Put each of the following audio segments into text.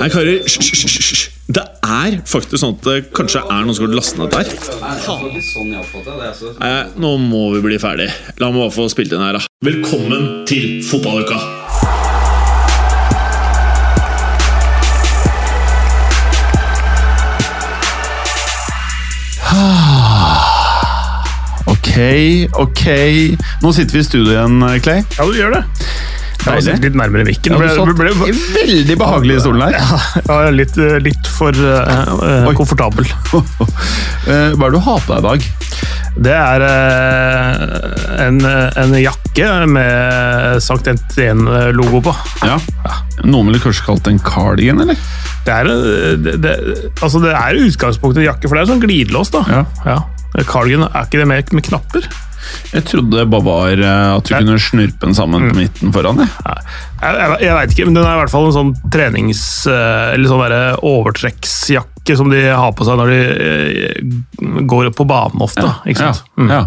Hei, karer. Hysj. Det er faktisk sånn at det kanskje er noen som har lastet ned der. Nei, nå må vi bli ferdig. La meg bare få spilt inn her, da. Velkommen til fotballuka! Ok, ok. Nå sitter vi i studio igjen, Clay. Ja, du gjør det. Jeg var litt nærmere mikken. Ja, du ble, ble, veldig behagelig i stolen her. ja, litt, litt for uh, eh, komfortabel. Eh, Hva er det du har på deg i dag? Det er uh, en, en jakke med Sankt Etienne-logo på. Ja. Noen ville kanskje kalt det en cardigan, eller? Det er, eh, det, det, altså det er utgangspunktet en jakke, for det er sånn glidelås. da. Ja. Cardigan, er ikke det med, med knapper? Jeg trodde bare var eh, at du kunne snurpe den sammen på midten foran. Jeg. Ja, Jeg, jeg, jeg veit ikke, men den er i hvert fall en sånn trenings... eh, Eller sånn derre overtrekksjakke som de har på seg når de går går på banen ofte. ikke sant? Ja, ja.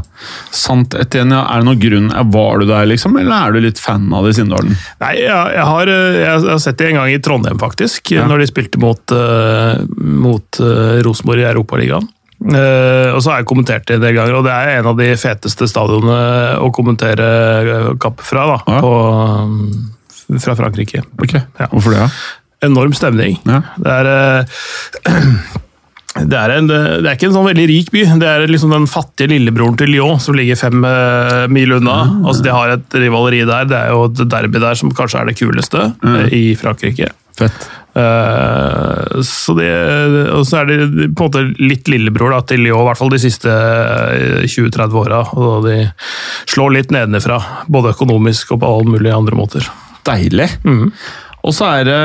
Sant, Etienne. Er det noen grunn? eh, Var du der, liksom, eller er du litt fan av det i Sindalen? Nei, jeg, har, eh, jeg har sett det en gang i Trondheim, faktisk. Ja. Når de spilte mot, mot eh, Rosenborg i Europaligaen. Eh, og så har jeg kommentert det en del ganger, og det er en av de feteste stadionene å kommentere kapp fra. da, Ja. på, um, Fra Frankrike. Ok, Ja. Hvorfor det? Ja? Enorm stemning. Ja. Det er eh, det er, en, det er ikke en sånn veldig rik by. Det er liksom den fattige lillebroren til Lyon, som ligger fem eh, mil unna. Altså, de har et rivaleri der. Det er jo et derby der som kanskje er det kuleste eh, i Frankrike. Fett. Eh, så det, og så er det på en måte litt lillebror da, til Lyon, i hvert fall de siste eh, 20-30 åra. Og de slår litt nedenfra, både økonomisk og på alle mulige andre måter. Deilig. Og så er det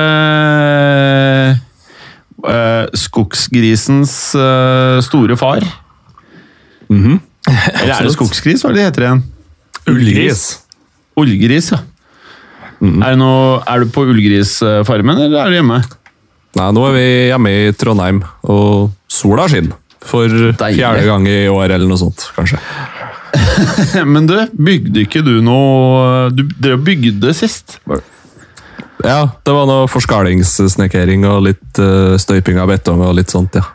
eh, skogsgrisens eh, store far. Eller er det skogsgris? Hva er det det heter igjen? Ullgris. Ullgris, ja. Er, det noe, er du på ullgrisfarmen, eller er du hjemme? Nei, nå er vi hjemme i Trondheim, og sola skinner. For fjerde gang i år, eller noe sånt, kanskje. Men du, bygde ikke du noe Du dere bygde sist? Ja, det var noe forskalingssnekkering og litt uh, støyping av betong og litt sånt, ja.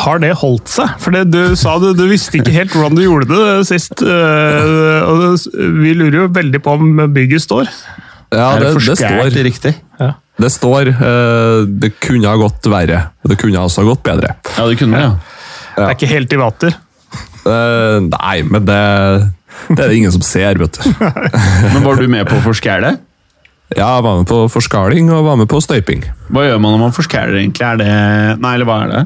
Har det holdt seg? For det, du sa du, du visste ikke helt hvordan du gjorde det sist. Uh, og vi lurer jo veldig på om bygget står. Ja, det, det det står. riktig? Det står. uh, det kunne ha gått verre. Det kunne også ha gått bedre. Ja, det kunne det, ja. Det er ikke helt i vater. Uh, nei, men det, det er det ingen som ser, vet du. Men var du med på å forskæle? Ja, jeg var med på forskaling og var med på støyping. Hva gjør man når man forskæler, egentlig? Er det Nei, eller hva er det?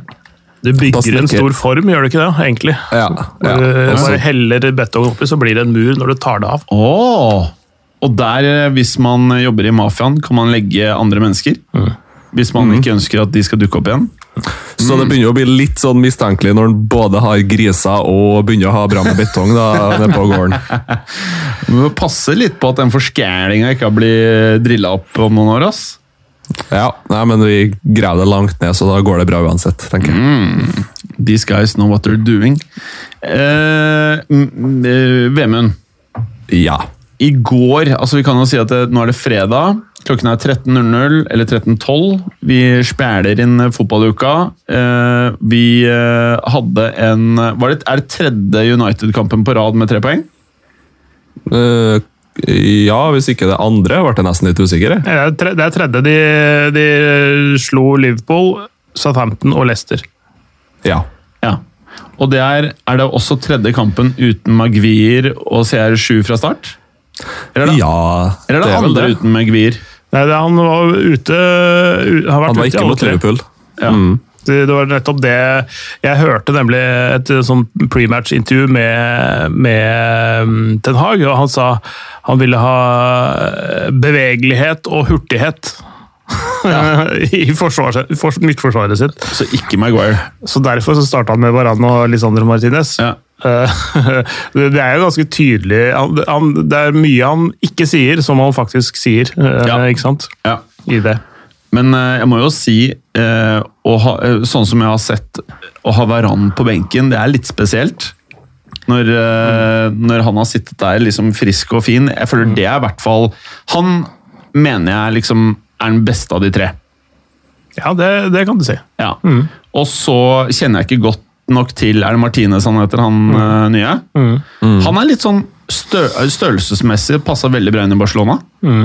Du bygger en stor form, gjør du ikke det? egentlig? Ja, ja. Bare heller betong oppi, så blir det en mur når du tar det av. Åh! Og der, eh, hvis man jobber i mafiaen, kan man legge andre mennesker. Hvis man ikke ønsker at de skal dukke opp igjen. Så det begynner å bli litt sånn mistenkelig når en både har griser og begynner å ha bra med betong nede på gården. Vi må passe litt på at den forskælinga ikke har blitt drilla opp om noen år. ass. Ja, nei, men vi graver det langt ned, så da går det bra uansett, tenker jeg. These guys know what they're doing. Eh, mm, eh, Vemund, Ja. I går altså Vi kan jo si at det, nå er det fredag. Klokken er 13.00 eller 13.12. Vi spæler inn fotballuka. Eh, vi eh, hadde en var det, Er det tredje United-kampen på rad med tre poeng? Uh, ja, hvis ikke det andre, ble jeg nesten litt usikker. Det er tredje. det er tredje. De, de slo Liverpool, Southampton og Leicester. Ja. Ja. Og det er, er det også tredje kampen uten Maguire og CR7 fra start? Eller er det, ja, eller er det, er vel andre det. uten Maguire? Nei, det, han var ute u- har vært Han var ute i ikke mot. Liverpool. Ja. Mm. Det, det var nettopp det Jeg hørte nemlig et sånn prematch-intervju med, med um, Ten Hag, og han sa han ville ha eh, bevegelighet og hurtighet. I forsvaret, for, midtforsvaret sitt. Så ikke Maguire. Så Derfor så starta han med Varan og Lisandro Martinez. Ja. Det er jo ganske tydelig Det er mye han ikke sier, som han faktisk sier. Ja. Ikke sant? Ja. I det. Men jeg må jo si, ha, sånn som jeg har sett å ha Varan på benken, det er litt spesielt. Når, når han har sittet der liksom frisk og fin. Jeg føler det er i hvert fall Han mener jeg liksom er den beste av de tre. Ja, det, det kan du si. Ja. Mm. Og så kjenner jeg ikke godt nok til Er det Martinez han heter, han mm. uh, nye? Mm. Mm. Han er litt sånn stø størrelsesmessig passa veldig bra inn i Barcelona. Mm.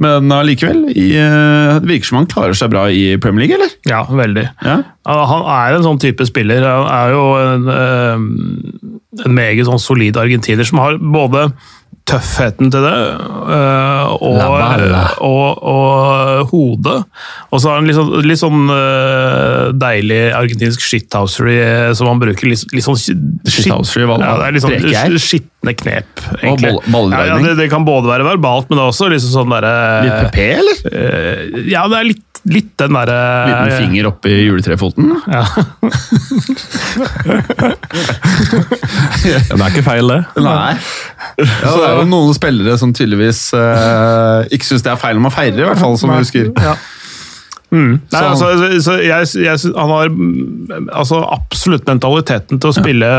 Men allikevel, uh, det virker som han klarer seg bra i Premier League, eller? Ja, veldig. Ja? Han er en sånn type spiller. Han er jo en, uh, en meget sånn solid argentiner som har både tøffheten til det, uh, og, og, og, hodet. Og så har han litt sånn, litt sånn uh, deilig argentinsk shithousery eh, som han bruker. Litt, litt sånn Shithousery, hva ja, det er litt sånn knep, egentlig. Og ja, ja, det, det, kan både være verbalt, men det er også liksom sånn derre Litt PP, eller? Uh, ja, det er litt litt den derre Liten finger oppi juletrefoten? Ja. det er ikke feil, det. Nei. Ja, det er jo noen spillere som tydeligvis uh, ikke syns det er feil om å feire, i hvert fall, som vi husker. Ja. Mm. Nei, altså, så jeg, jeg, han har altså, absolutt mentaliteten til å spille,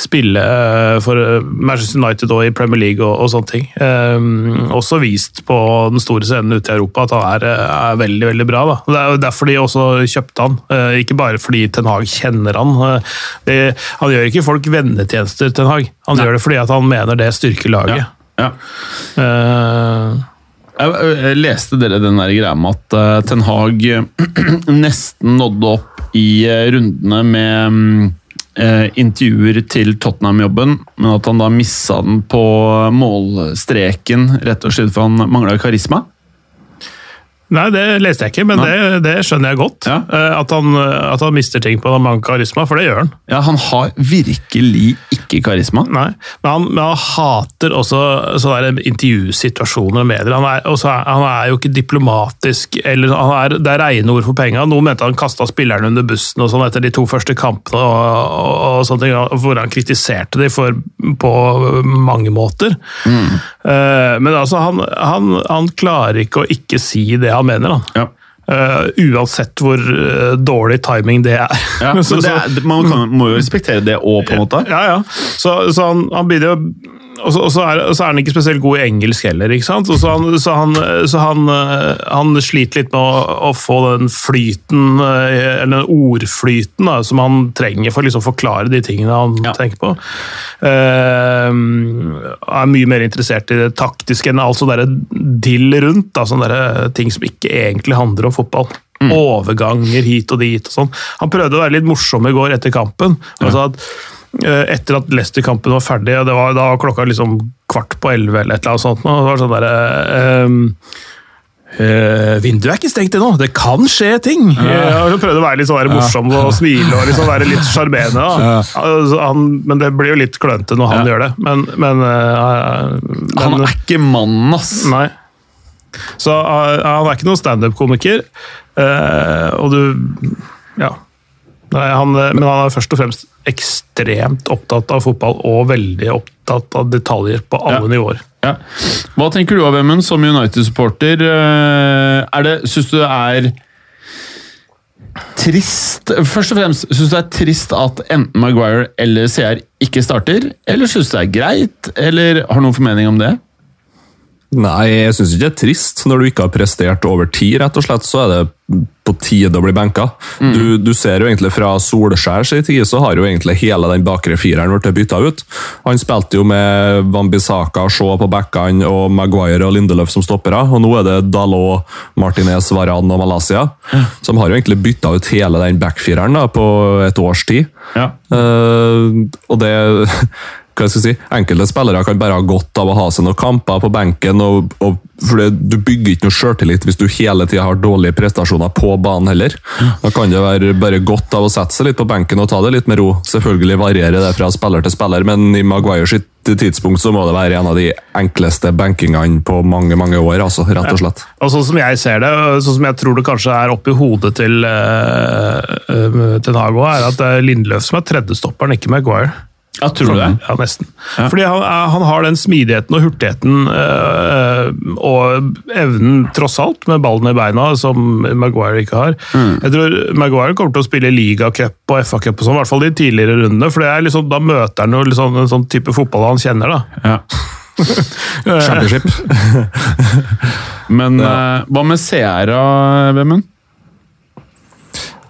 spille eh, for eh, Manchester United og i Premier League og, og sånne ting. Um, også vist på den store scenen ute i Europa at han er, er veldig veldig bra. Da. Det er derfor de også kjøpte han, uh, ikke bare fordi Ten Hag kjenner han. Uh, det, han gjør ikke folk vennetjenester, Ten Hag. Han Nei. gjør det fordi han mener det styrker laget. Ja. Ja. Uh, jeg leste dere den der greia med at uh, Ten Hag nesten nådde opp i uh, rundene med uh, intervjuer til Tottenham-jobben, men at han da missa den på målstreken rett og slett for han mangla karisma? Nei, det leste jeg ikke, men det, det, skjønner jeg godt. Ja. Eh, at, han, at, han, mister ting på han mangler karisma, for det gjør han. Ja, Han har virkelig ikke karisma. Nei, men han, men han hater også sånne intervjusituasjoner og medier. Han er, også, han er, jo ikke diplomatisk, eller er, det er rene ord for penga. Noen mente han kasta spillerne under bussen og sånn etter de to første kampene, og, og, og sånne ting, hvor han kritiserte dem for, på mange måter. Mm. Uh, men altså, han, han klarer ikke å ikke si det han mener. Da. Ja. Uh, uansett hvor uh, dårlig timing det er. Ja, så, det er man kan, må jo respektere det òg, på en måte. Ja, ja. Så, så han, han begynner jo og så, og, så er, så, er, han ikke spesielt god i engelsk heller. ikke sant? Så, han, så, han, så han, eh, han, sliter litt med å, å, få den flyten, eh, eller den ordflyten, da, som han trenger for å liksom forklare de tingene han ja. tenker på. Uh, er mye mer interessert i det taktiske enn alt sånn dill rundt. Da, sånne ting som ikke egentlig handler om fotball. Mm. Overganger hit og dit og sånn. Han prøvde å være litt morsom i går etter kampen. Ja. Altså at etter at Leicester-kampen var ferdig, og det var, da var klokka liksom kvart på elleve eller et eller annet sånt. Og det var sånn der, um, uh, vinduet er ikke stengt ennå, det kan skje ting! Ja. Jeg prøvde å være litt sånn morsom og smile og liksom være litt sjarmerende. Ja. Altså, men det blir jo litt klønete når han ja. gjør det. Men, men, uh, men, Han er ikke mannen, ass! Nei. Så uh, han er ikke noen standup-komiker. og du Ja. Nei, han, men han er først og fremst ekstremt opptatt av fotball og veldig opptatt av detaljer på alle ja. nivåer. Ja. Hva tenker du av Vemund som United-supporter? Eh, Syns du det er trist Først og fremst, syns du det er trist at enten Maguire eller CR ikke starter? Eller syns du det er greit? Eller har du noen formening om det? Nei, jeg syns ikke det er trist. Når du ikke har prestert over tid, rett og slett, så er det på tide å bli benka. Mm. Du, du, ser jo egentlig fra Solskjær sin tid, så har jo egentlig hele den bakre fireren blitt bytta ut. Han spilte jo med Wambisaka, Shaw på backene og Maguire og Lindelöf som stoppere. Og nå er det Dalot, Martinez, Varan og Malaysia Ja. som har jo egentlig bytta ut hele den backfireren da, på et års tid. Ja. Uh, og det hva jeg si, Enkelte spillere kan bare ha godt av å ha seg noen kamper på benken. Og, og for det, Du bygger ikke noe sjøltillit hvis du hele tida har dårlige prestasjoner på banen heller. Da kan det være bare godt av å sette seg litt på benken og ta det litt med ro. Selvfølgelig varierer det fra spiller til spiller, men i Maguire sitt tidspunkt så må det være en av de enkleste benkingene på mange mange år. altså, rett og slett. Ja. Og Sånn som jeg ser det, sånn som jeg tror det kanskje er oppi hodet til uh, Ten Hag er at det er Lindløf som er tredjestopperen, ikke Maguire. Ja, tror du det? Ja, nesten. Ja. Fordi han, er- han har den smidigheten og hurtigheten øh, og evnen, tross alt, med ballen i beina, som Maguire ikke har. Mm. Jeg tror Maguire kommer til å spille ligacup og FA-cup og sånn, i hvert fall de tidligere rundene. For det er liksom, da møter han jo liksom en sånn type fotball han kjenner, da. Ja. Championship. Men eh, hva med seere, Vemund?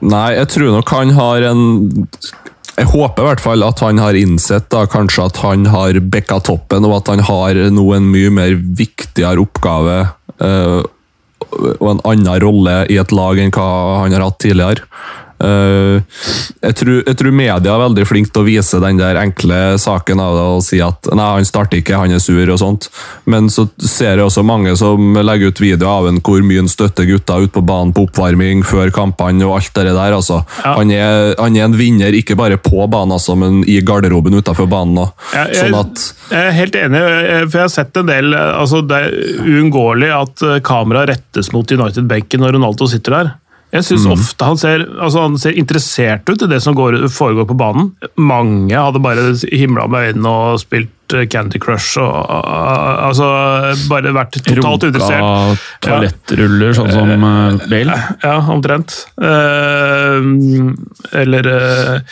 Nei, jeg tror nok han har en Jeg håper i hvert fall at han har innsett da, kanskje at han har bekka toppen, og at han har nå en mye mer viktigere oppgave eh, og en annen rolle i et lag enn hva han har hatt tidligere. Eh, jeg, tror, jeg tror media er veldig flink til å vise den der enkle saken av det og si at nei, han starter ikke, han er sur og sånt. Men så ser jeg også mange som legger ut video av en hvor mye han støtter gutta ut på banen på oppvarming før kampene og alt det der. Altså. Ja. Han, er, han er en vinner, ikke bare på banen, altså, men i garderoben utenfor banen òg. Jeg, jeg, Sånn jeg er helt enig, eh, for jeg har sett en del eh, altså Det er uunngåelig at kameraet rettes mot United-benken når Ronaldo sitter der. Jeg synes ofte han ser, altså han ser interessert ut i det som går, foregår på banen. Mange hadde bare himla med øynene og spilt eh, Candy Crush og eh, altså bare vært totalt interessert. Runka toalettruller, sånn som uh, Bale? Ja, omtrent. Uh, eller ja,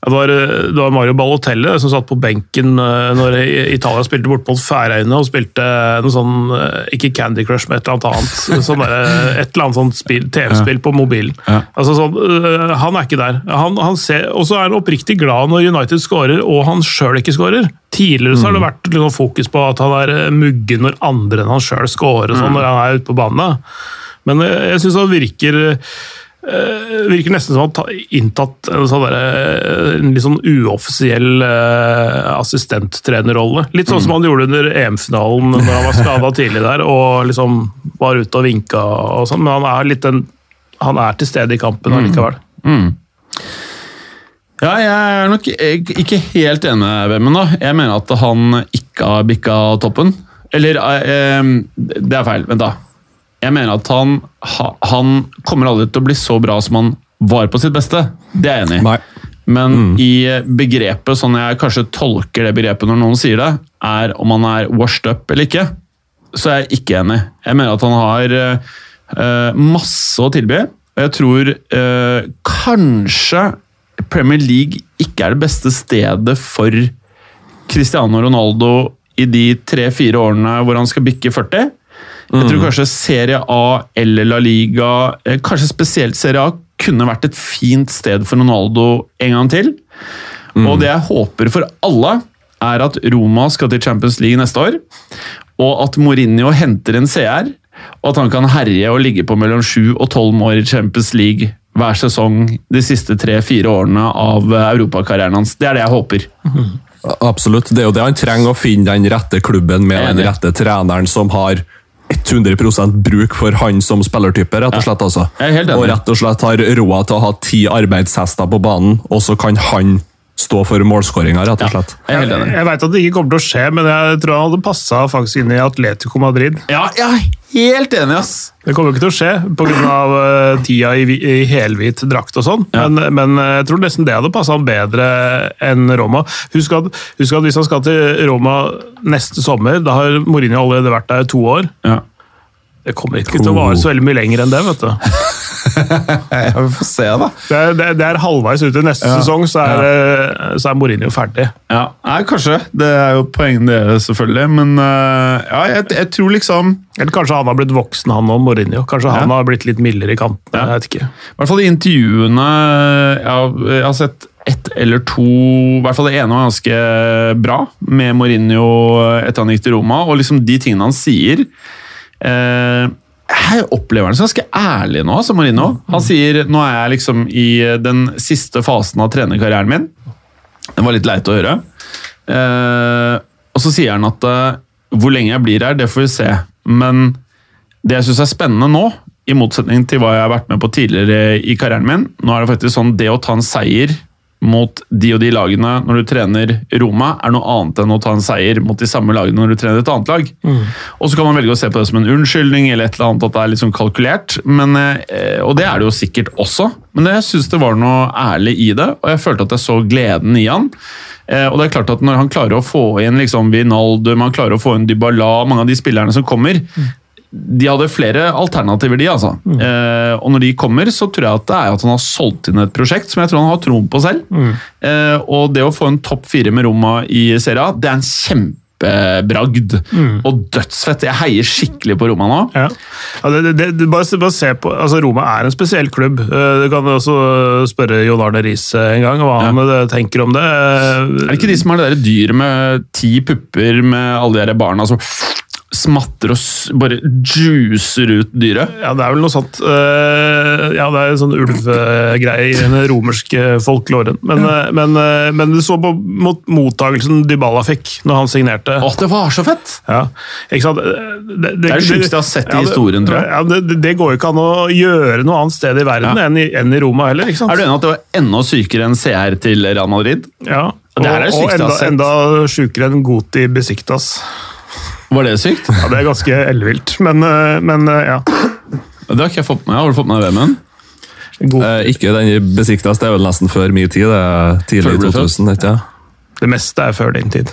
det, var, eh, det var Mario Balotelli som satt på benken eh, når Italia spilte bort mot Færøyene og spilte noe sånn eh, Ikke Candy Crush, men et eller annet annet. Sånn der, et eller annet sånt TV-spill på mobilen. Ja. Altså sånn, eh, Han er ikke der. Han, han ser, og så er han oppriktig glad når United scorer, og han sjøl ikke scorer. Tidligere så har det vært litt sånn fokus på at han er eh, muggen når andre enn han sjøl scorer, sånn, når han er ute på banen. Men eh, jeg syns han virker eh, virker nesten som han har inntatt en, sånn der, eh, en litt sånn uoffisiell uh, assistenttrenerrolle. Litt sånn som han gjorde under EM-finalen når han var skada tidlig der og liksom var ute og vinka og sånn, men han er litt en, han er til stede i kampen allikevel. Ja, jeg er nok ik- ikke helt enig med Vemmen. da. Jeg mener at han ikke har bikka toppen. Eller uh, Det er feil. Vent, da. Jeg mener at han, han kommer aldri til å bli så bra som han var på sitt beste. Det er jeg enig i. Nei. Men i begrepet, sånn jeg kanskje tolker det begrepet når noen sier det, er om han er washed up eller ikke, så er jeg ikke enig. Jeg mener at han har uh, masse å tilby. Og jeg tror uh, kanskje Premier League ikke er det beste stedet for Cristiano Ronaldo i de tre-fire årene hvor han skal bikke 40. Jeg tror kanskje Serie A eller La Liga, eh, kanskje spesielt Serie A, kunne vært et fint sted for Ronaldo en gang til. Og det jeg håper for alle, er at Roma skal til Champions League neste år, og at Mourinho henter en CR, og at han kan herje og ligge på mellom 7 og 12 mål i Champions League hver sesong de siste tre-fire årene av eh, europakarrieren hans. Det er det jeg håper. Absolutt. Det er jo det han trenger å finne den rette klubben med den rette treneren som har 100% bruk for han som spillertype, rett og slett. altså. Og rett og slett har råd til å ha ti arbeidshester på banen, og så kan han stå for målskåringa, rett og slett. Jeg er. Jeg veit at det ikke kommer til å skje, men jeg tror han hadde passa faktisk inn i Atletico Madrid. Ja, jeg er helt enig, ass! Det kommer jo ikke til å skje pga. Uh, tida i, i helhvit drakt og sånn, Ja. men, men jeg tror nesten det hadde passa han bedre enn Roma. Husk at, husk at hvis han skal til Roma neste sommer, da har Mourinho allerede vært der i to år. Ja. Det kommer ikke til å vare så veldig mye lenger enn det. vet du. Vi får se, da. Det er, det det er halvveis ut i neste Ja. sesong, så er, ja. så er Mourinho ferdig. Ja, nei, kanskje. Det er jo poenget deres, selvfølgelig. Men øh, ja, jeg, jeg tror liksom Eller kanskje han har blitt voksen, han og Mourinho. Kanskje han har blitt litt mildere i kantene. Ja. Jeg vet ikke. I hvert fall i intervjuene jeg har sett ett eller to I hvert fall det ene var ganske bra, med Mourinho etter han gikk til Roma. Og liksom de tingene han sier eh, Jeg opplever han som ganske ærlig nå, altså Marino. Han sier nå er jeg liksom i den siste fasen av trenerkarrieren min. Det var litt leit å høre. Eh, og så sier han at eh, hvor lenge jeg blir her, det får vi se. Men det jeg syns er spennende nå, i motsetning til hva jeg har vært med på tidligere i karrieren min Nå er det faktisk sånn det å ta en seier mot de og de lagene når du trener Roma, er noe annet enn å ta en seier mot de samme lagene når du trener et annet lag. Og så kan man velge å se på det som en unnskyldning eller et eller annet, at det er litt sånn kalkulert. Men, eh, og det er det jo sikkert også, men jeg syns det var noe ærlig i det, og jeg følte at jeg så gleden i han. Eh, og det er klart at Når han klarer å få inn liksom Vinaldum, han klarer å få inn Dybala, mange av de spillerne som kommer De hadde flere alternativer, de. altså. Eh, og når de kommer, så tror jeg at det er at han har solgt inn et prosjekt som jeg tror han har troen på selv. Eh, og det å få en topp fire med Roma i Serie A, det er en kjempebragd. Og dødsfett. Jeg heier skikkelig på Roma nå. Ja. Ja, det, det, det, bare, bare se på, altså Roma er en spesiell klubb. Eh, Du kan også spørre Jon Arne Riise en gang hva han eh, tenker om det. Er det ikke de som har det der dyret med ti pupper med alle de der barna som smatter og bare juicer ut dyret? Ja, det er vel noe sånt. Uh, Ja, det er en sånn ulvegreie i den romerske folkloren. Men, uh, men, uh, men du så på mot, mottagelsen Dybala fikk når han signerte. Å, det var så fett! Ja, ikke sant? Det, Det er det sjukeste jeg har sett i historien, tror jeg. Ja, det, det- det går jo ikke an å gjøre noe annet sted i verden Ja. enn, i, enn i Roma heller. ikke sant? Er du enig at det var enda sykere enn CR til Real Madrid? Ja, Det det og, og enda, enda sjukere enn Goti Besiktas. Var det sykt? Ja, det er ganske ellevilt, men, eh, men eh, ja. Det har ikke jeg fått med meg. Har du fått med deg VM-en? Eh, ikke den besikta, det er vel nesten før min tid. Det er tidlig i du ble født? 2000, ikke ja. Det meste er før din tid.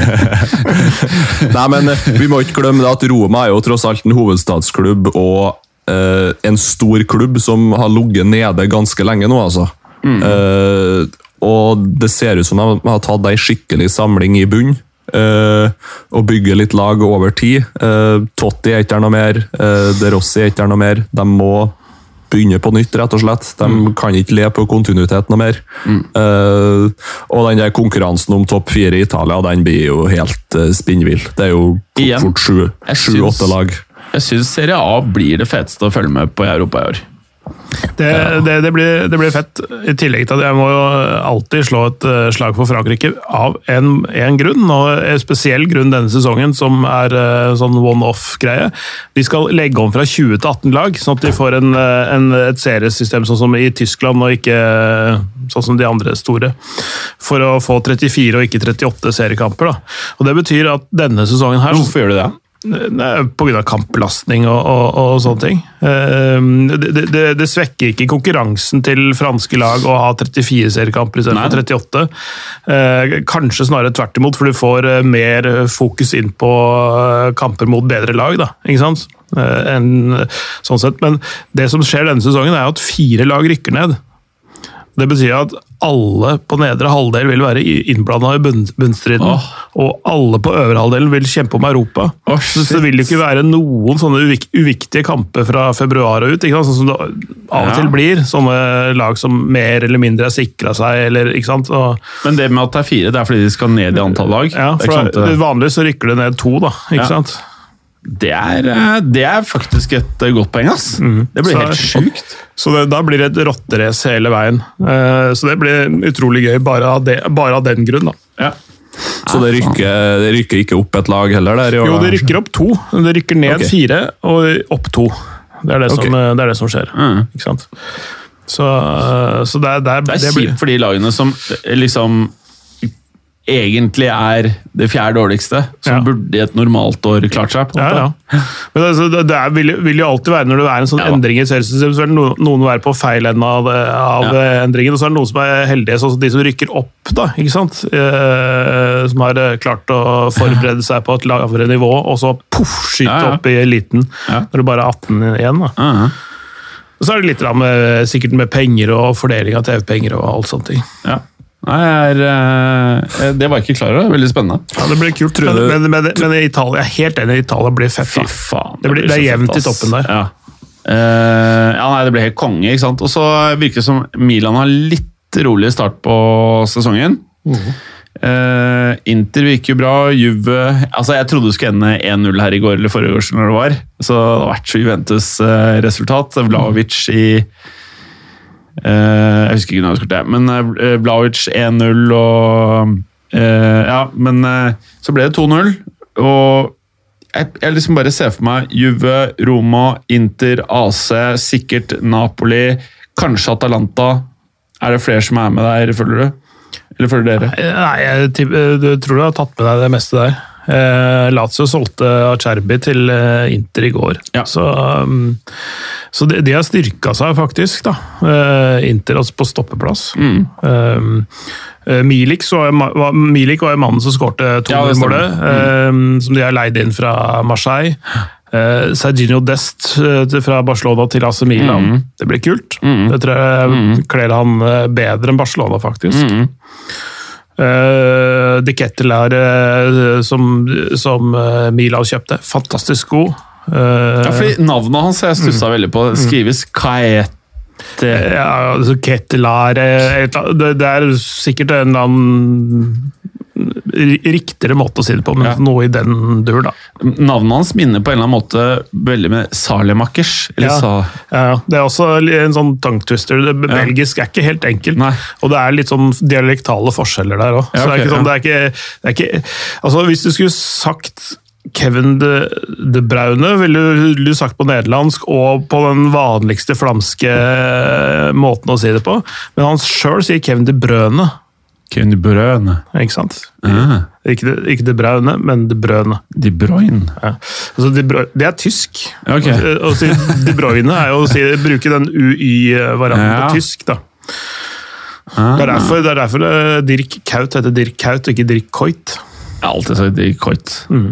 Nei, men eh, vi må ikke glemme det at Roma er jo tross alt en hovedstadsklubb og eh, en stor klubb som har ligget nede ganske lenge nå, altså. Eh, og det ser ut som de har tatt ei skikkelig samling i bunn. Eh, og bygger litt lag over tid. Eh, Totti er ikke noe mer. Uh, De Rossi er ikke noe mer. De må begynne på nytt, rett og slett. De kan ikke le på kontinuitet noe mer. Eh, og den der konkurransen om topp fire i Italia, den blir jo helt uh, spinnvill. Det er jo fort sju-åtte lag. Jeg syns Serie A blir det feteste å følge med på i Europa i år. Det, det, det, blir, det blir fett. I tillegg til at jeg må jo alltid slå et eh, slag for Frankrike av en, en grunn, og en spesiell grunn denne sesongen, som er eh, sånn one-off-greie. De skal legge om fra 20 til 18 lag, sånn at de får en, eh, en, et seriesystem sånn som i Tyskland, og ikke sånn som de andre store. For å få 34 og ikke 38 seriekamper. Da. Og Det betyr at denne sesongen her Hvorfor gjør du det? Pga. kampbelastning og, og, og sånne ting. Eh, Det, det, det, svekker ikke konkurransen til franske lag å ha 34 seriekamper istedenfor 38. Eh, Kanskje snarere tvert imot, for du får eh, mer fokus inn på eh, kamper mot bedre lag. da, ikke sant? En, sånn sett. Men det som skjer denne sesongen, er at fire lag rykker ned. Det betyr at alle på nedre halvdel vil være innblanda i bunnstriden. Oh. Og alle på øvre halvdelen vil kjempe om Europa. Oh, så så det vil jo ikke være noen sånne uvik uviktige kamper fra februar og ut. Sånn som det av og til blir. Sånne lag som mer eller mindre har sikra seg. Eller? Og, Men det med at det er fire, det er fordi de skal ned i antall lag? ja, det, er for det, det, Vanligvis så rykker det ned to, da. Ikke Ja. sant? Det, er, eh, det er faktisk et eh, godt poeng, ass. Det blir Så- helt sjukt. Så det, da blir det et rotterace hele veien. Uh, så det blir utrolig gøy bare av, det, bare av den grunn. da. Ja. Så det rykker, det rykker ikke opp et lag heller? der? i år, Jo, det rykker opp to. Det rykker ned okay. fire og opp to. Det er det, okay. som, det, er det som skjer. Mm. Ikke sant? Så, så det, er- det, er- Det er kjipt for de lagene som liksom egentlig er det fjerde dårligste, som Ja. burde i et normalt år klart seg. på Ja, ja. Men altså, det, er, vil, vil jo alltid være, når det er en sånn endring i seriesystemet, så vil noen, noen være på feil ende av, av endringen, og så er det noen som er heldige, sånn som de som rykker opp, da, ikke sant? Eh, som har eh, klart å forberede seg på et lavere nivå, og så poff, skyte opp i eliten når det bare er 18 igjen. da. Og så er det litt da med, sikkert med penger og fordeling av TV-penger og alt sånt. ja. Nei, jeg er, eh, det var jeg ikke klar over. Veldig spennende. Ja, det blir kult, men, du- men, men, men Italia, jeg er helt enig, Italia blir fett. Fy faen. Det blir- det er jevnt i toppen der. Ja. Uh, ja, nei, det blir helt konge, ikke sant. Og så virker det som Milan har litt rolig start på sesongen. Eh, Inter virker jo bra. Juve altså Jeg trodde det skulle ende 1-0 her i går eller forrige år, når det var. Så det har vært så Juventus-resultat. Vlaovic i Jeg husker ikke når det skåret, men eh, Vlaovic 1-0 og eh, Ja, men eh, så ble det 2-0. Og jeg, jeg liksom bare ser for meg Juve, Roma, Inter, AC, sikkert Napoli, kanskje Atalanta. Er det flere som er med der, føler du? Eller føler dere? Nei, jeg eh, du tror du har tatt med deg det meste der. Eh, Lazio solgte Acerbi til eh, Inter i går, Ja. så, um, så de, de har styrka seg faktisk, da. Eh, Inter altså på stoppeplass. Mm. Um, Milik, så, var- Milik var jo mannen som skårte Ja, det stemmer. to-målet, eh, som de har leid inn fra Marseille. Uh, Serginio Dest uh, fra Barcelona til AC Milan. Mm. Det blir kult. Det tror jeg kler han bedre enn Barcelona, faktisk. Mm. Uh, De Kettel er eh, som, som uh, Milan kjøpte. Fantastisk god. Eh, Ja, fordi Navnet hans jeg stussa veldig på. Skrives Kaete. ja, altså eh, det, det er sikkert en eller annen riktigere måte å si det på, men Ja. noe i den dur, da. Navnet hans minner på en eller annen måte veldig med Salemakers. Eller Ja. sa... Ja, det er også en sånn tongue twister. Det, Belgisk er ikke helt enkelt. Nei. Og det er litt sånn dialektale forskjeller der òg. Ja, så det ikke sånn, Altså, hvis du skulle sagt Kevin de, de Braune, ville du sagt på nederlandsk og på den vanligste flamske måten å si det på. Men han sjøl sier Kevin de Brøne, Kevin De Bruyne. ikke sant? Ah, Ikke de, ikke de Braune, men de Brøne. De Bruyne. Ja. Altså, de Bruyne, det er tysk. Okay. Å si De Bruyne er jo å si, bruke den UY-varianten Ja. på tysk, da. Ah. Det er derfor, det er derfor eh, Dirk Kaut heter Dirk Kaut, ikke Dirk Coit. Jeg har alltid sagt Dirk Coit.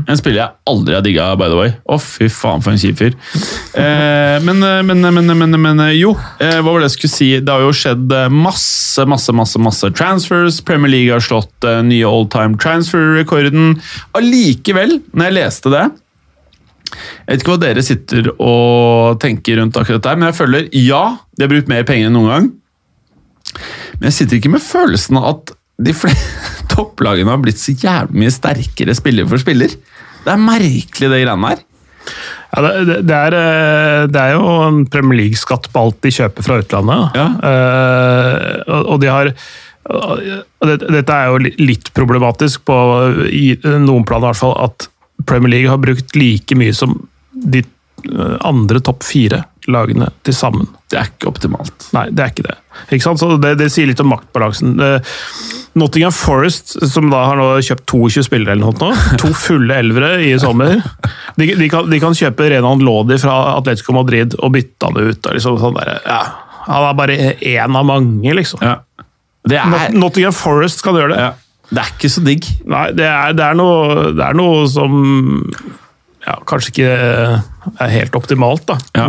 En spiller jeg aldri har digga, by the way. Å, fy faen, for en kjip fyr. Eh, men, eh, men, men, men, men eh, jo, eh, hva var det jeg skulle si? Det har jo skjedd eh, masse, masse, masse masse transfers. Premier League har slått eh, nye all time transfer-rekorden. Allikevel, når jeg leste det Jeg vet ikke hva dere sitter og tenker rundt akkurat der, men jeg føler ja, de har brukt mer penger enn noen gang. Men jeg sitter ikke med følelsen av at de flere topplagene har blitt så jævlig mye sterkere spiller for spiller. Det er merkelig, det greiene her. Ja, det, det, det, er, eh, det er jo en Premier League-skatt på alt de kjøper fra utlandet. Ja. Uh, og, og de har Dette er jo litt problematisk på i noen plan, i hvert fall, at Premier League har brukt like mye som de eh, andre topp fire lagene til sammen. Det er ikke optimalt. Nei, det er ikke det. Ikke sant? Så det, det sier litt om maktbalansen. Eh, Nottingham Forest, som da har nå kjøpt 22 spillere eller noe, to fulle elvere i sommer, de, de, kan, de kan kjøpe Renan Lodi fra Atletico Madrid og bytte han ut. Liksom sånn der, ja, han er bare én av mange, liksom. Ja. Det er, Not- Nottingham Forest kan gjøre det. ja. det er ikke så digg. Nei, det er, det, er noe, det er noe som ja, kanskje ikke er helt optimalt, da, Ja.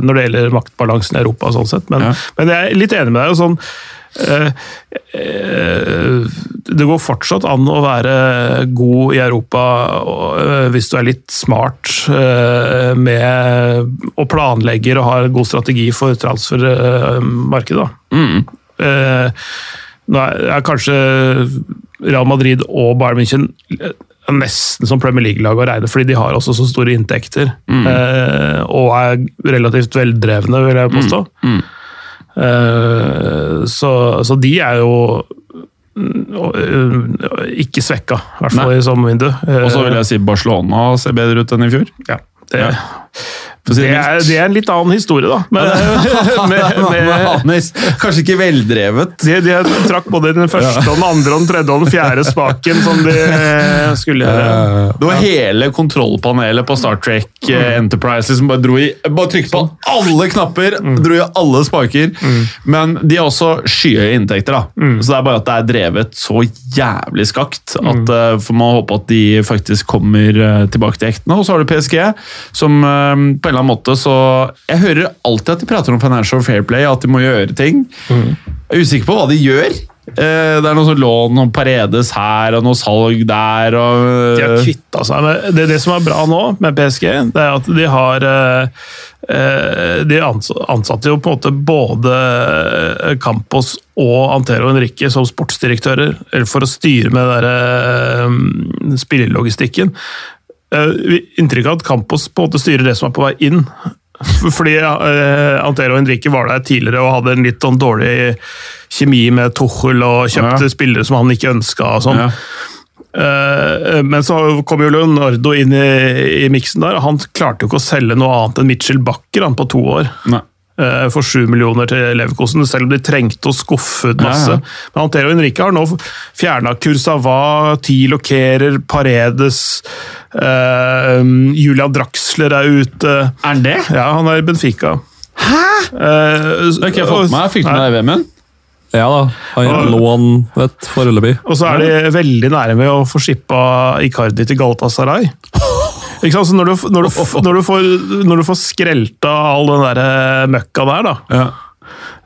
når det gjelder maktbalansen i Europa. sånn sett. Men, Ja. men jeg er litt enig med deg. sånn øh, øh, Det går fortsatt an å være god i Europa eh, hvis du er litt smart eh, med og planlegger og har god strategi for transfermarkedet. Mm. Eh, nå er, er kanskje Real Madrid og Bayern München nesten som Premier League-lag å regne, fordi de har også så store inntekter. Eh, og er relativt veldrevne, vil jeg påstå. Mm. Eh, så, så de er jo mm, øh, ikke svekka, i hvert fall Nei. i vindu. Og så vil jeg si Barcelona ser bedre ut enn i fjor. ja, det, Ja. For å si det, det er, det er en litt annen historie, da. Med, med, med, med Kanskje ikke veldrevet. De, de trakk både den første, og den andre, og den tredje og den fjerde spaken som de skulle gjøre. Det var hele kontrollpanelet på Star Trek eh, Enterprise som bare dro i Bare trykte på alle knapper, dro i alle spaker. Men de har også skyhøye inntekter, da. Så det er bare at det er drevet så jævlig skakt at eh, får man håpe at de faktisk kommer eh, tilbake til hektene. Og så har du PSG, som eh, på eller annen måte så Jeg hører alltid at de prater om financial fair play, at de må gjøre ting. Jeg er usikker på hva de gjør. Eh, Det er noe sånn lån og Paredes her og noe salg der. Og, De har kvitta seg med det, det som er bra nå med PSG, det er at de har eh, eh, De ansatte jo på en måte både eh, Campos og Antero Henrique som sportsdirektører eller for å styre med den eh, spillelogistikken. Eh, Inntrykk av at Campos på en måte styrer det som er på vei inn. Fordi eh, Antero Henrique var der tidligere og hadde en litt sånn dårlig kjemi med Tuchel og kjøpte Ja. spillere som han ikke ønska. og sånn. ja. Eh, Men så kom jo Leonardo inn i, i miksen der, og han klarte jo ikke å selge noe annet enn Mitchell Bakker han, på to år. Nei. Eh, for 7 millioner til Leverkosen, selv om de trengte å skuffe ut masse. Ja, ja. Men Antero Henrique har nå fjerna Kursava, Tilo Kerer, Paredes eh, Julian Draxler er ute. Er han det? Ja, han er i Benfica. Hæ?! Eh, Det har ikke jeg fått med meg. Fikk du med deg VM-en? Ja da, han og, lån vet, foreløpig. Og så er de veldig nære med å få skippa Icardi til Galatasaray. Når du, når, du, når, du får, når du får skrelta all den der eh, møkka der, da Ja.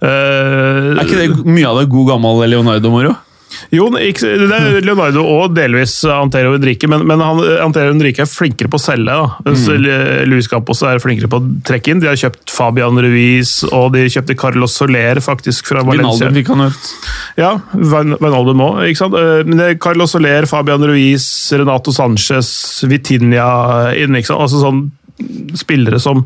uh, Er ikke det mye av det god gammel Leonardo-moro? Jo, det er Leonardo og delvis Antero Henrique, men, men han, Antero Henrique er flinkere på å selge. da. Mm. Luis Campos er flinkere på å trekke inn. De har kjøpt Fabian Ruiz, og de kjøpte Carlos Soler faktisk fra Valencia. Vinaldum fikk han ut. Ja, Vinaldum òg, ikke sant. Eh, Men det er Carlos Soler, Fabian Ruiz, Renato Sanchez, Vitinha inn, ikke sant. Altså sånn spillere som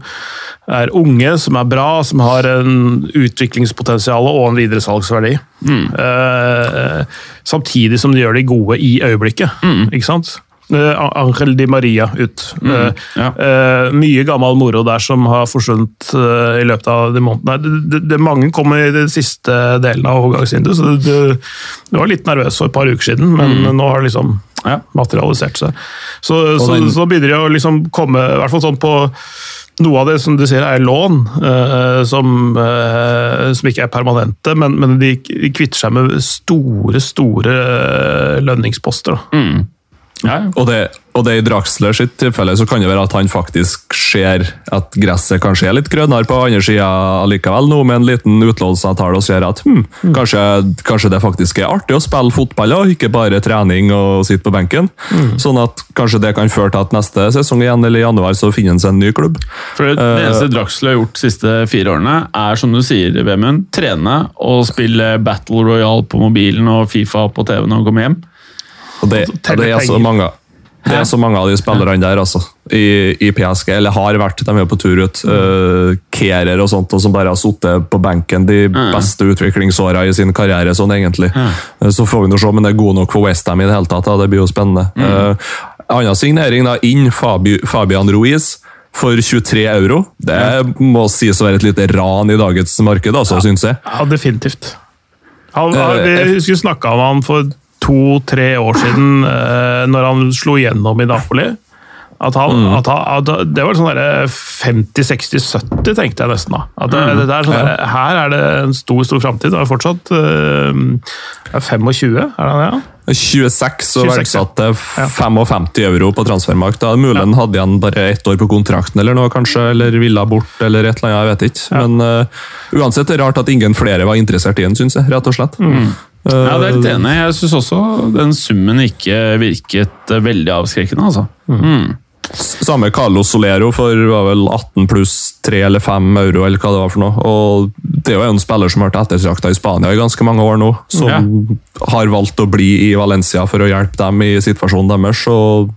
er unge, som er bra, som har en utviklingspotensial og en videresalgsverdi. Eh, samtidig som de gjør de gode i øyeblikket, ikke sant. Eh, Angel Di Maria ut. Eh, ja. eh, mye gammel moro der som har forsvunnet eh, i løpet av de månedene. Det, det, det, mange kom i den siste delen av overgangsvinduet, så det var litt nervøs for et par uker siden, men nå har det liksom Ja. materialisert seg. Så, så, den- så begynner det å liksom komme, i hvert fall sånn på noe av det som du sier er lån, uh, som, uh, som ikke er permanente, men, men de kvitter seg med store, store eh, lønningsposter. Da. Ja, ja. Og det, og det i Draxler sitt tilfelle så kan det være at han faktisk ser at gresset kanskje er litt grønnere på andre sida allikevel, nå med en liten utlånsavtale, og ser at hm, kanskje, kanskje det faktisk er artig å spille fotball og ikke bare trening og sitte på benken. Sånn at kanskje det kan føre til at neste sesong igjen eller i januar så finner han seg en ny klubb. For det, det eneste Draxler har gjort de siste fire årene, er som du sier, Vemund, trene og spille Battle Royale på mobilen og Fifa på TV-en og komme hjem. Og det, telle det er så mange det er så mange av de spillerne der altså, i, i PSG, eller har vært, de er jo på tur ut. Uh, Kerer og sånt, og som bare har sittet på benken de beste utviklingsåra i sin karriere. sånn egentlig. Uh, Så får vi nå se men det er god nok for Westham i det hele tatt. Da. Det blir jo spennende. Uh, annen signering da, inn Fabi, Fabian Ruiz. For 23 euro. Det må sies å være et lite ran i dagens marked, altså, syns jeg. Ja, definitivt. Han, vi vi snakka om han for to-tre år siden, eh, når han slo gjennom i Napoli. At han, Mm. at han, at det var sånn derre 50-60-70, tenkte jeg nesten da. At det, Mm. det der, sånn der, Her er det en stor stor framtid. Det er fortsatt eh, er 25, er det? 26 og 26, verdsatt til 55 euro på transfermarkt. Da mulig han hadde igjen bare ett år på kontrakten eller noe, kanskje, eller ville bort, eller et eller annet, jeg vet ikke. Men uh, uansett det er rart at ingen flere var interessert i den, syns jeg, rett og slett. Mm. Ja, det er litt enig. Jeg syns også den summen ikke virket eh, veldig avskrekkende, altså. Mm. Samme Carlos Solero for var vel 18 pluss 3 eller 5 euro, eller hva det var for noe. Og det er jo en spiller som har vært ettertrakta i Spania i ganske mange år nå, som Ja. har valgt å bli i Valencia for å hjelpe dem i situasjonen deres. Og,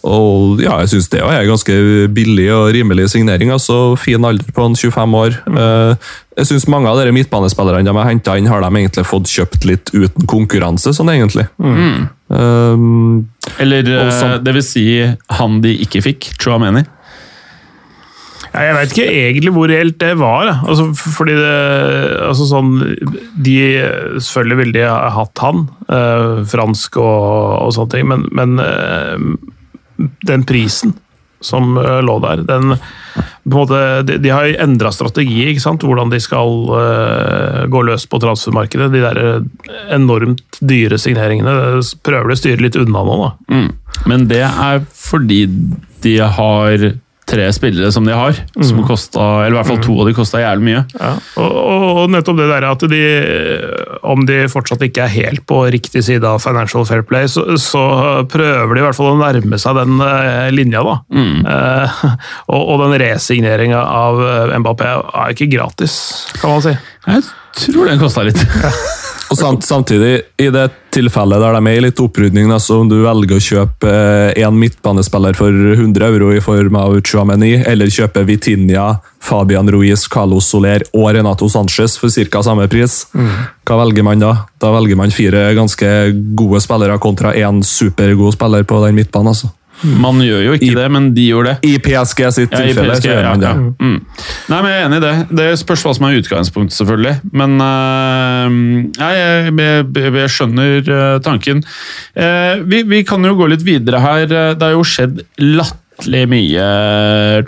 og ja, jeg syns det er ganske billig og rimelig signering. altså Fin alder på en 25 år. Eh, Jeg syns mange av de midtbanespillerne de har henta inn, har de egentlig fått kjøpt litt uten konkurranse, sånn egentlig. Um, Eller eh, det vil si han de ikke fikk, Chouameni. Ja, jeg veit ikke egentlig hvor reelt det var. Altså, fordi det, altså sånn, De selvfølgelig ville de ha hatt han, eh, fransk og, og sånne ting, men, men eh, den prisen som eh, lå der, den måte, De, de har endra strategi, hvordan de skal uh, gå løs på transfermarkedet. De der enormt dyre signeringene prøver de å styre litt unna nå. Mm. Men det er fordi de har tre spillere som de har, som kosta Eller i hvert fall to av de kosta jævlig mye. Ja, og, og, nettopp det der at de, om de fortsatt ikke er helt på riktig side av Financial Fair Play, så, så prøver de i hvert fall å nærme seg den eh, linja, da. Eh, og, og den resigneringa av eh, Mbappé er ikke gratis, kan man si. Jeg tror den kosta litt. Og samt, samtidig, i det tilfellet der de er i litt opprydning, altså om du velger å kjøpe én midtbanespiller for 100 euro i form av Chouameni, eller kjøpe Vitinha, Fabian Ruiz, Carlos Soler og Renato Sanchez for ca. samme pris, hva velger man da? Da velger man fire ganske gode spillere kontra én supergod spiller på den midtbanen. altså. Man gjør jo ikke I- det, men de gjorde det. I PSG sitt Ja, tilfelle PSG, gjør ja, ja. Mm. Nei, men jeg er enig i det. Det spørs hva som er utgangspunktet, selvfølgelig. Men uh, jeg, jeg, jeg skjønner øh, tanken. Uh, vi, vi kan jo gå litt videre her. Det har jo skjedd latterlig mye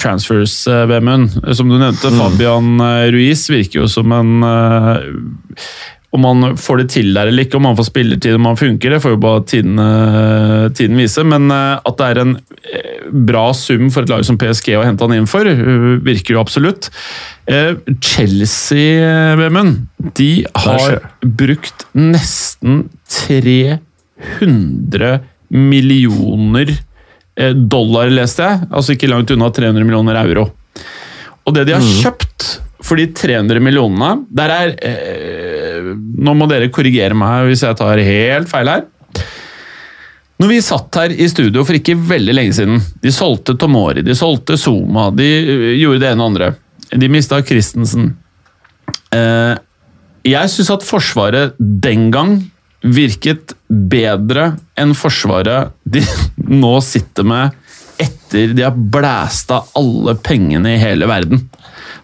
transfers, Vemund. Som du nevnte, Fabian eh, Ruiz virker jo som en om man får det til der eller ikke, om man får spillertid om man funker, det får jo bare tiden, eh, tiden vise. Men eh, at det er en eh, bra sum for et lag som PSG å hente han inn for, virker jo absolutt. Chelsea, Vemund, de har brukt nesten 300 millioner dollar, leste jeg. Altså ikke langt unna 300 millioner euro. Og det de har kjøpt for de 300 millionene Der er eh, Nå må dere korrigere meg hvis jeg tar helt feil her. Når vi satt her i studio for ikke veldig lenge siden De solgte Tomori, de solgte Zuma, de eh, gjorde det ene og andre. De mista Christensen. Eh, jeg syns at Forsvaret den gang virket bedre enn Forsvaret de nå sitter med etter de har blæsta alle pengene i hele verden.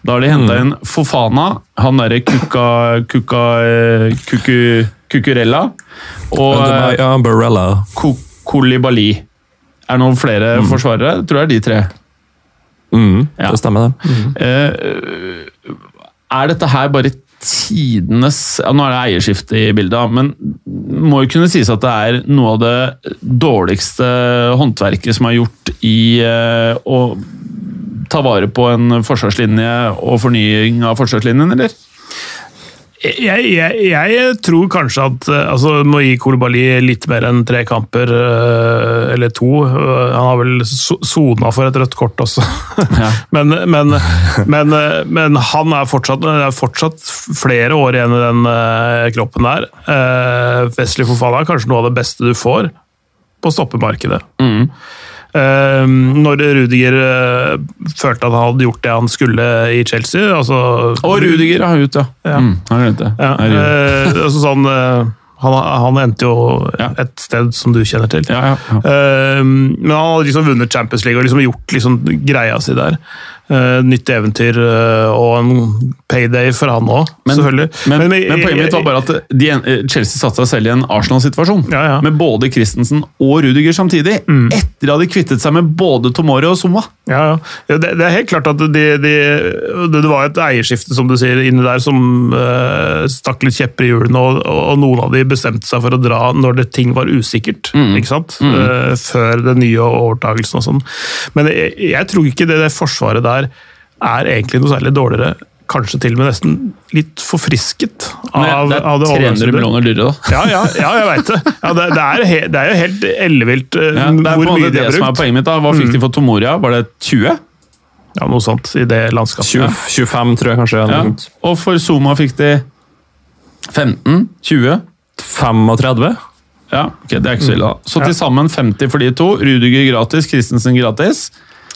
Da har de henta inn Fofana, han derre Kuka, Kuka, eh, Kuku, Kukurella og eh, Ja, Barella. Kolibali. Er det noen flere forsvarere? Jeg tror det er de tre. Mm, Ja. Det stemmer, det. Eh, er dette her bare tidenes ja, Nå er det eierskifte i bildet, men må jo kunne sies at det er noe av det dårligste håndverket som er gjort i eh, å ta vare på en forsvarslinje og fornying av forsvarslinjen, eller? Jeg, jeg, jeg tror kanskje at eh, altså, må gi Kolibali litt mer enn tre kamper, eh, eller to. Eh, Han har vel sona for et rødt kort også. Ja. men, men, men, men han er fortsatt, er fortsatt flere år igjen i den kroppen der. Wesley Fofana er kanskje noe av det beste du får på stoppemarkedet. Eh, når Rudiger eh, følte at han hadde gjort det han skulle i Chelsea altså, Og Rudiger er ut, ja. Ja. Mm, han er ute. ja, Er ute. eh, altså sånn, eh, han, han endte jo Ja. et sted som du kjenner til. ja, ja. Eh, men han hadde liksom vunnet Champions League og liksom gjort liksom greia si der. Uh, nytt eventyr uh, og en payday for han òg, Men- selvfølgelig. Men, men, poenget mitt var bare at de, eh, Chelsea satte seg selv i en Arsenal-situasjon. Ja, ja. Med både Christensen og Rudiger samtidig. Etter at de kvittet seg med både Tomori og Summa. Ja, ja. Ja, Det, det er helt klart at de, de, det, det var et eierskifte som du sier, inni der som stakk litt kjepper i hjulene, og, og noen av de bestemte seg for å dra når det ting var usikkert. ikke sant? Eh, før den nye overtagelsen og sånn. Men jeg, jeg tror ikke det, det forsvaret der er egentlig noe særlig dårligere. Kanskje til og med nesten litt forfrisket av, det av er 300 overgangsvinduet. millioner dyrere, da. Ja, ja, ja, jeg veit det. Ja, det, det, er he, det er jo helt ellevilt eh, Ja, det er hvor mye de det har som er brukt. poenget mitt. da. Hva fikk de for Tomoria? Var det 20? Ja, Noe sånt i det landskapet. 20, 25, tror jeg kanskje. Og for Zuma fikk de 15? 20? 35? Ja, ok, det er ikke så ille. da. Så til sammen 50 for de to. Rudiger gratis, Christensen gratis.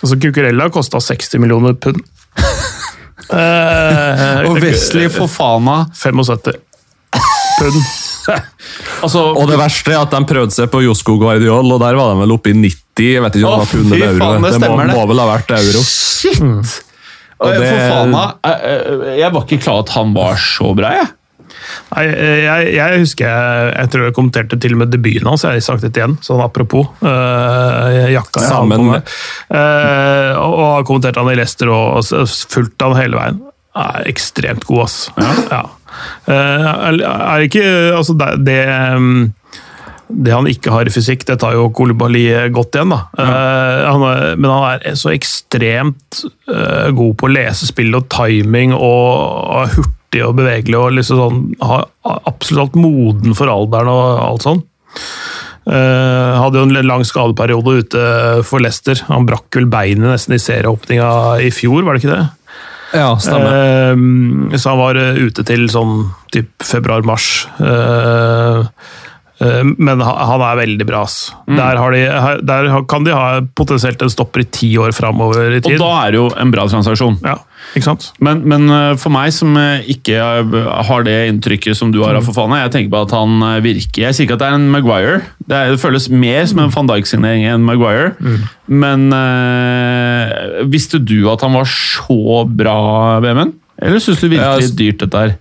Altså, Cucurella kosta 60 millioner pund. Eh, Og Wesley Fofana 75 pund. altså, Og det verste er at de prøvde seg på Josko Guardiol, og der var de vel oppe i 90. Jeg vet ikke om Å, det var pund eller euro. faen, det må, stemmer det. må vel ha vært euro. Shit! Og det- Fofana eh, eh, Jeg var ikke klar at han var så bra, jeg. Nei, jeg, jeg husker jeg, jeg tror jeg kommenterte til og med debuten hans. Jeg har sagt det igjen, sånn apropos. Øh, jakka jeg Sammen hadde på meg. Eh, og, og har kommentert han i Leicester og, og fulgt han hele veien. Er ekstremt god, ass. Ja. Eh, er, er ikke Altså, det, det um, det han ikke har i fysikk, det tar jo Kolibali godt igjen. da. Eh, han er, men han er så ekstremt uh, god på å lese spill og timing, og, og er hurtig og bevegelig og liksom sånn, har absolutt alt moden for alderen og alt sånn. Uh, hadde jo en lang skadeperiode ute for Leicester. Han brakk vel beinet nesten i serieåpninga i fjor, var det ikke det? Ja, stemmer. Uh, så han var eh, ute til sånn typ februar-mars. Uh, men han er veldig bra. ass. Mm. Der, har de, der kan de ha potensielt en stopper i ti år framover i Og da er det jo en bra transaksjon. ja. Men, men eh, for meg som eh, ikke eh, har det inntrykket som du har av Fofana, jeg tenker på at han virker Jeg sier ikke at det er en Maguire. Det, er, det føles mer som en van Dijk-signering enn Maguire. Men øh, visste du at han var så bra, Vemund? Eller syns du virkelig Ja, altså- dyrt dette er?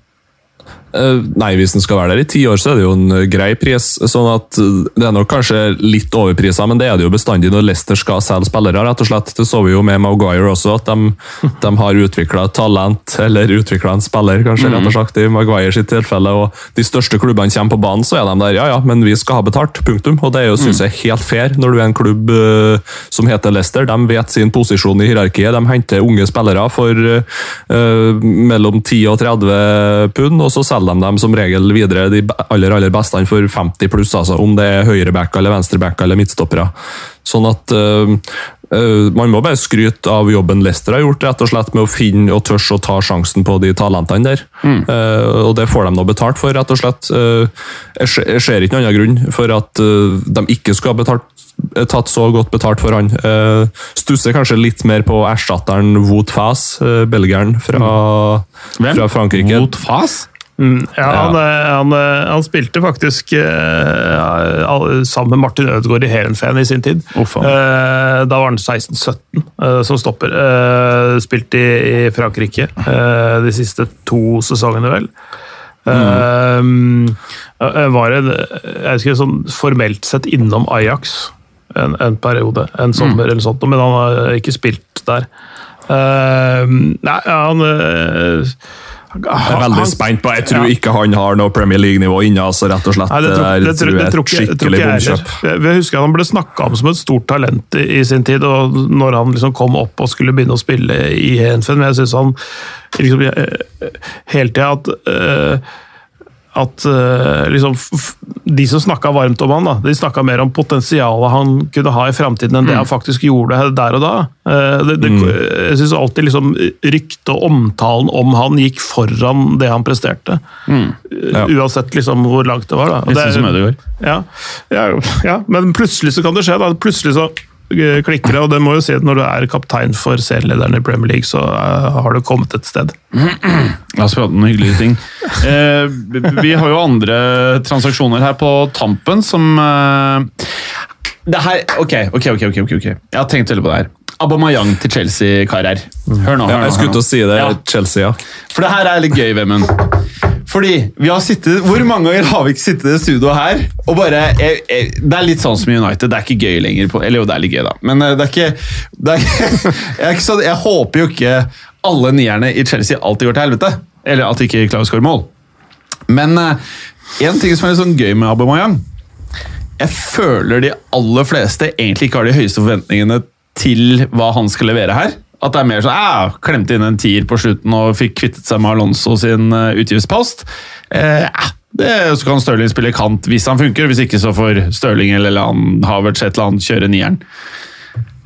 Eh, Nei, hvis den skal være der i ti år, så er det jo en eh, grei pris. sånn at eh, Det er nok kanskje litt overprisa, men det er det jo bestandig når Leicester skal selge spillere. rett og slett. Det så vi jo med Maguire også, at de, de har utvikla talent, eller utvikla en spiller, kanskje, rett og slett, i Maguire sitt tilfelle. og De største klubbene kommer på banen, så er de der, ja ja, men vi skal ha betalt. Punktum. Og det er jo, synes jeg, helt fair når du er en klubb som heter Leicester. De vet sin posisjon i hierarkiet. De henter unge spillere for uh, mellom 10 og 30 pund, og så selger de dem som regel videre de aller aller beste for 50 pluss, altså, om det er høyreback eller venstreback eller midtstoppere. Sånn at eh, eh, Man må bare skryte av jobben Leicester har gjort, rett og slett med å finne og tørs å ta sjansen på de talentene der. Eh, og det får de nå betalt for, rett og slett. Uh, jeg ser- ikke noen annen grunn for at uh, de ikke skulle ha betalt tatt så godt betalt for han. Uh, stusser kanskje litt mer på erstatteren Wout Fass, uh, belgieren fra, fra Frankrike. Wout Fas? Mm, ja, Han, eh, han, eh, han spilte faktisk eh, sammen med Martin Ødegaard i Heerenveen i sin tid. Eh, da var han 16-17 eh, som stopper. Uh, spilte i, i Frankrike de siste to sesongene, vel. Eh, var en, jeg husker sånn formelt sett innom Ajax en, en periode, en sommer eller sånt, men han har ikke spilt der. Nei, han Jeg er veldig spent på Jeg tror Ja. ikke han har noe Premier League-nivå inne. altså rett og slett. Nei, det tror, det, tror, det tror det tror jeg. Jeg jeg husker han ble snakka om som et stort talent i, i sin tid, og når han liksom kom opp og skulle begynne å spille i Henfen, men jeg syns han liksom, eh, hele tida at eh, at uh, liksom, De som snakka varmt om han, da, de snakka mer om potensialet han kunne ha i framtiden, enn det han faktisk gjorde der og da. Uh, det, det, Jeg syns alltid liksom, ryktet og omtalen om han gikk foran det han presterte. Ja. Uansett liksom, hvor langt det var. Da. Det er- ja, ja, ja, men plutselig så kan det skje. Da. Plutselig så eh, klikker det, og det må jo si at når du er kaptein for serielederen i Premier League, så eh, har du kommet et sted. La oss prate om hyggelige ting. Eh, vi har jo andre transaksjoner her på tampen som eh, det her, ok, ok, ok, ok, ok. Jeg har tenkt veldig på det her. Aubameyang til Chelsea, karer. Hør nå. Ja, hør nå, jeg skulle til å si det. Ja. Chelsea, ja. For det her er litt gøy, Vemund. Fordi vi har sittet, Hvor mange ganger har vi ikke sittet i studio her og bare jeg, jeg, Det er litt sånn som i United. Det er ikke gøy lenger. På, eller jo, det er litt gøy, da. Men eh, det er ikke, det er ikke, jeg, er ikke så, jeg håper jo ikke alle nierne i Chelsea alltid går til helvete. Eller at de ikke klarer å skåre mål. Men én en ting som er litt sånn gøy med Aubameyang Jeg føler de aller fleste egentlig ikke har de høyeste forventningene til hva han skal levere her. At det er mer sånn ah, Klemte inn en tier på slutten og fikk kvittet seg med Alonso sin eh, utgiftspost. Eh, det, så kan Stirling spille kant hvis han funker, hvis ikke så får Stirling eller Havertz et eller annet kjøre nieren.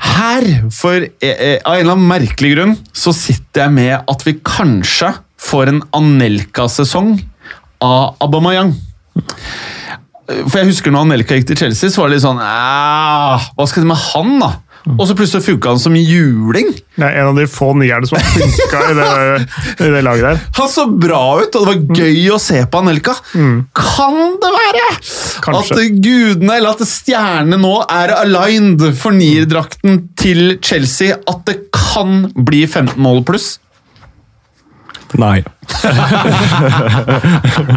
Her, for eh, eh, av en eller annen merkelig grunn, så sitter jeg med at vi kanskje får en Anelka-sesong av Aubameyang. For jeg husker når Anelka gikk til Chelsea, så var det litt sånn "Ah, Hva skal det med han, da? Og så plutselig funka han som juling. Det er en av de få nierne som har funka i, det- i det laget der. Han så bra ut, og det var gøy å se på Anelka. Kan det være Kanskje. at gudene, eller at stjernene nå er aligned for nierdrakten til Chelsea? At det kan bli 15 mål pluss? Nei.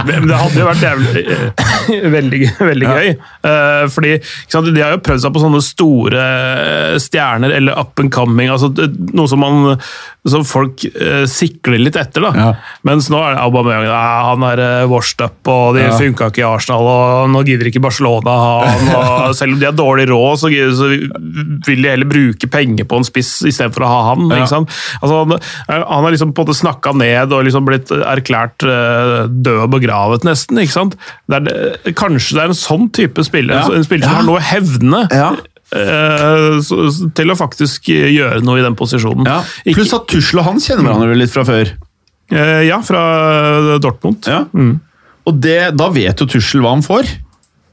Men det hadde jo vært jævlig, eh, veldig, veldig gøy. Eh, fordi sant, De har jo prøvd seg på sånne store stjerner eller up and coming. altså Noe som, man, som folk eh, sikler litt etter. da. Ja. Mens nå er det Aubameyang ja, han er washed up, og de Ja. funka ikke i Arsenal. og Nå gidder ikke Barcelona ha han. og Selv om de har dårlig råd, så, så vil de heller bruke penger på en spiss istedenfor å ha han. Ja. Altså, han, han har liksom på en måte snakka ned og liksom blitt erklært eh, død og begravet, nesten. ikke sant? Det er, kanskje det er en sånn type spiller, Ja. en spiller som Ja. har noe å hevne. Ja. eh, til å faktisk gjøre noe i den posisjonen. Pluss at Tusle og han kjenner hverandre litt fra før. Eh, ja, fra Dortmund. Ja. Og det, da vet jo Tussel hva han får.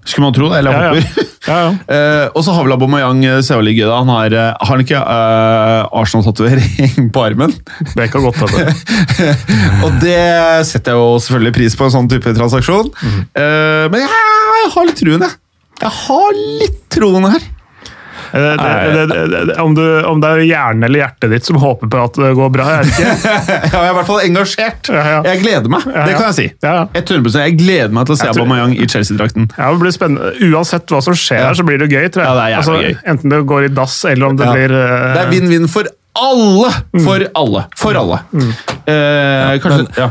Skulle man tro eller jeg Ja, ja. håper. Ja, ja. uh, og så har vel Aubameyang eh, ser veldig gøy da. Han har, eh, har han ikke uh, Arsenal-tatovering på armen? Det kan godt hende. og det setter jeg jo selvfølgelig pris på, en sånn type transaksjon. Eh, men jeg, jeg har litt troen, jeg. Jeg har litt troen her. Det, det, det, det, det, om, du, om det er hjernen eller hjertet ditt som håper på at det går bra, jeg det ikke. jeg er i hvert fall engasjert. Jeg gleder meg, det kan jeg si. Ja, ja. 100 Jeg gleder meg til å se Aubameyang i Chelsea-drakten. Ja, det blir spennende. Uansett hva som skjer her, så blir det gøy, tror jeg. Ja, det er altså. Enten det går i dass, eller om det blir uh... Det er vinn-vinn for alle! For alle. For alle. Eh, kanskje, men- ja.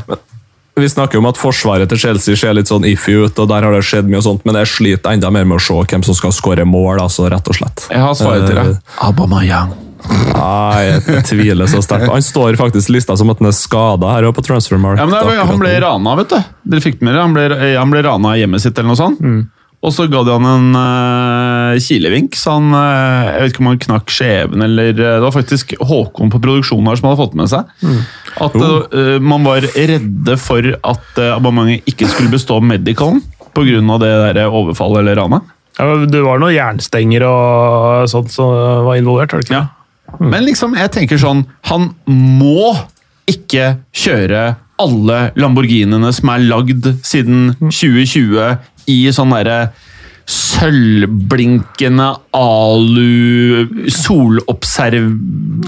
Vi snakker om at forsvaret til Chelsea ser litt sånn iffy ut, og der har det skjedd mye og sånt, men jeg sliter enda mer med å se hvem som skal skåre mål, altså, rett og slett. Jeg har svaret til deg. Aubameyang. Nei, jeg, tviler så sterkt. Han står faktisk lista som at han er skada her på Transfermarkt. Ja, men er, han ble rana, vet du. Dere fikk med dere? Han ble, han ble rana i hjemmet sitt, eller noe sånt. Og så ga de han en uh, kilevink, så han uh, Jeg vet ikke om han knakk skjeven eller uh, Det var faktisk Håkon på produksjonen her som hadde fått med seg. At uh, man var redde for at uh, abonnementet ikke skulle bestå medicalen pga. det der overfallet eller ranet. ja, Det var noen jernstenger og sånt som var involvert, var det ikke? Ja. Men liksom, jeg tenker sånn Han må ikke kjøre alle Lamborghiniene som er lagd siden 2020 i sånn derre sølvblinkende alu Solobserv...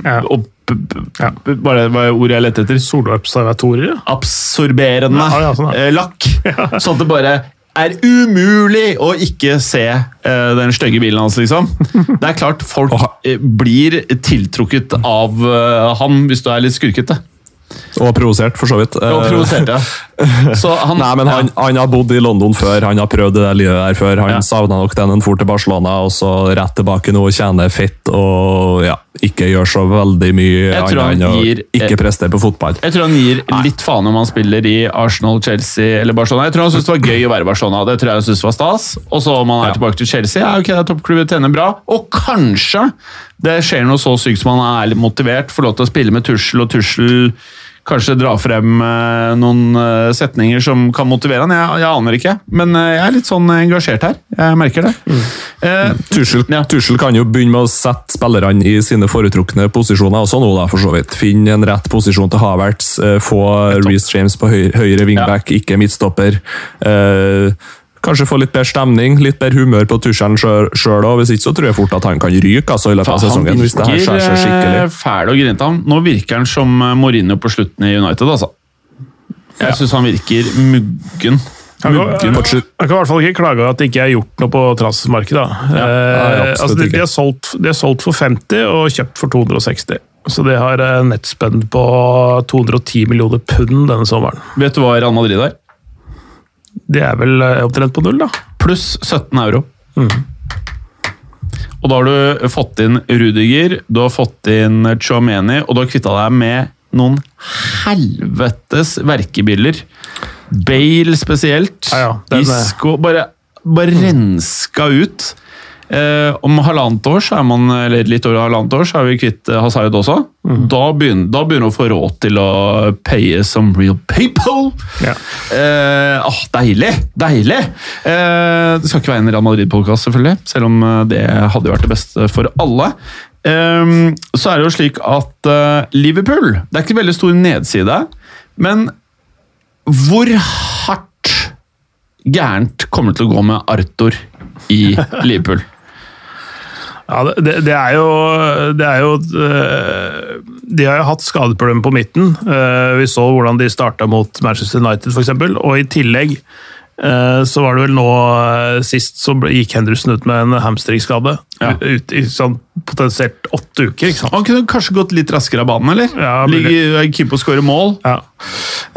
Ja. Opp, Ja. Hva er det ordet jeg lette etter? Solobservatorier? Absorberende Ja, ja, sånn, eh, lakk. Sånn at det bare er umulig å ikke se uh, den stygge bilen hans, liksom. Det er klart folk uh, blir tiltrukket av uh, han hvis du er litt skurkete. Og provosert, for så vidt. Og provosert, ja. Han, Nei, men han, han har bodd i London før, han har prøvd det der livet der før. Han Ja. savna nok den han for til Barcelona, og så rett tilbake nå tjener fett og ja, ikke gjør så veldig mye annet han enn å ikke prestere på fotball. Jeg tror han gir litt faen om han spiller i Arsenal, Chelsea eller Barcelona. Jeg tror han syntes det var gøy å være i Barcelona. Det tror jeg han syntes var stas. Og så om han er Ja. tilbake til Chelsea, ja, ok, det er toppklubb, tjener bra. Og kanskje det skjer noe så sykt som han er litt motivert, får lov til å spille med Tussel, og Tussel kanskje dra frem eh, noen eh, setninger som kan motivere han. Jeg, jeg aner ikke, men eh, jeg er litt sånn engasjert her. Jeg merker det. Eh, Tussel, Ja. Kan jo begynne med å sette spillerne i sine foretrukne posisjoner også nå, da, for så vidt. Finne en rett posisjon til Havertz, få Reece James på høyre, høyre wingback, ikke midtstopper. Eh, kanskje få litt bedre stemning, litt bedre humør på Tuchelen sjøl òg. Hvis ikke så tror jeg fort at han kan ryke altså, i løpet av han sesongen. hvis det her virker skikkelig. eh, fæl og grinete. Han- Nå virker han som eh, Mourinho på slutten i United, altså. Jeg syns han virker muggen. Han kan, i hvert fall ikke klage over at det ikke er gjort noe på transfermarkedet. Ja, Eh, altså de, de, har solgt, de har solgt for 50 og kjøpt for 260. Så de har eh, nettspenn på 210 millioner pund denne sommeren. Vet du hva Real Madrid er? De er vel opptrent omtrent på null, da. Pluss 17 euro. Og da har du fått inn Rudiger, du har fått inn Chouameni, og du har kvitta deg med noen helvetes verkebiller. Bale spesielt. Ja, ja, er- Isco bare, bare renska ut. Eh, om halvannet år, så er man, eller litt over halvannet år, så er vi kvitt eh, Hazard også. Da, begynner, da begynner å få råd til å paye some real people. Ja. Eh, ah, deilig! Deilig! Eh, det skal ikke være en Real Madrid-podkast, selvfølgelig, selv om eh, det hadde vært det beste for alle. Eh, så er det jo slik at eh, Liverpool Det er ikke veldig stor nedside, men hvor hardt gærent kommer det til å gå med Arthur i Liverpool? Ja, det, det, er jo, det er jo øh, De har jo hatt skadeproblemer på midten. Øh, Vi så hvordan de starta mot Manchester United, f.eks. Og i tillegg øh, så var det vel nå sist så gikk Henderson ut med en hamstringskade. Ja. Ut i sånn potensielt åtte uker. ikke sant? Han kunne kanskje gått litt raskere av banen, eller? Ja, keen på å skåre mål. Ja,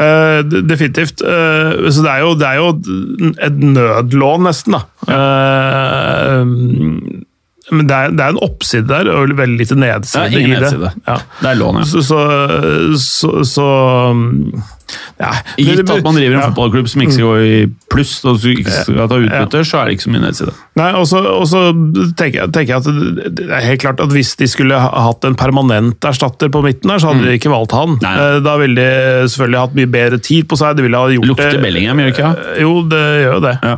Uh, definitivt. Uh, så det er, jo, det er jo et nødlån, nesten, da. Eh, men det er, det er en oppside der, og veldig lite nedside. Det er ingen nedside. Ja. Det er lån, ja. Så, så, så, så ja. Gitt at man driver en Ja. fotballklubb som ikke skal gå i pluss og ikke skal ta utbytte, så er det ikke så mye nedside. Nei, og så tenker, tenker jeg at det- er helt klart at hvis de skulle ha hatt en permanent erstatter på midten her, så hadde de ikke valgt han. Nei. Eh, Da ville de selvfølgelig hatt mye bedre tid på seg. De ville ha gjort Lukter det Bellingham, gjør ikke? Eh, Jo, det gjør jo det. Ja.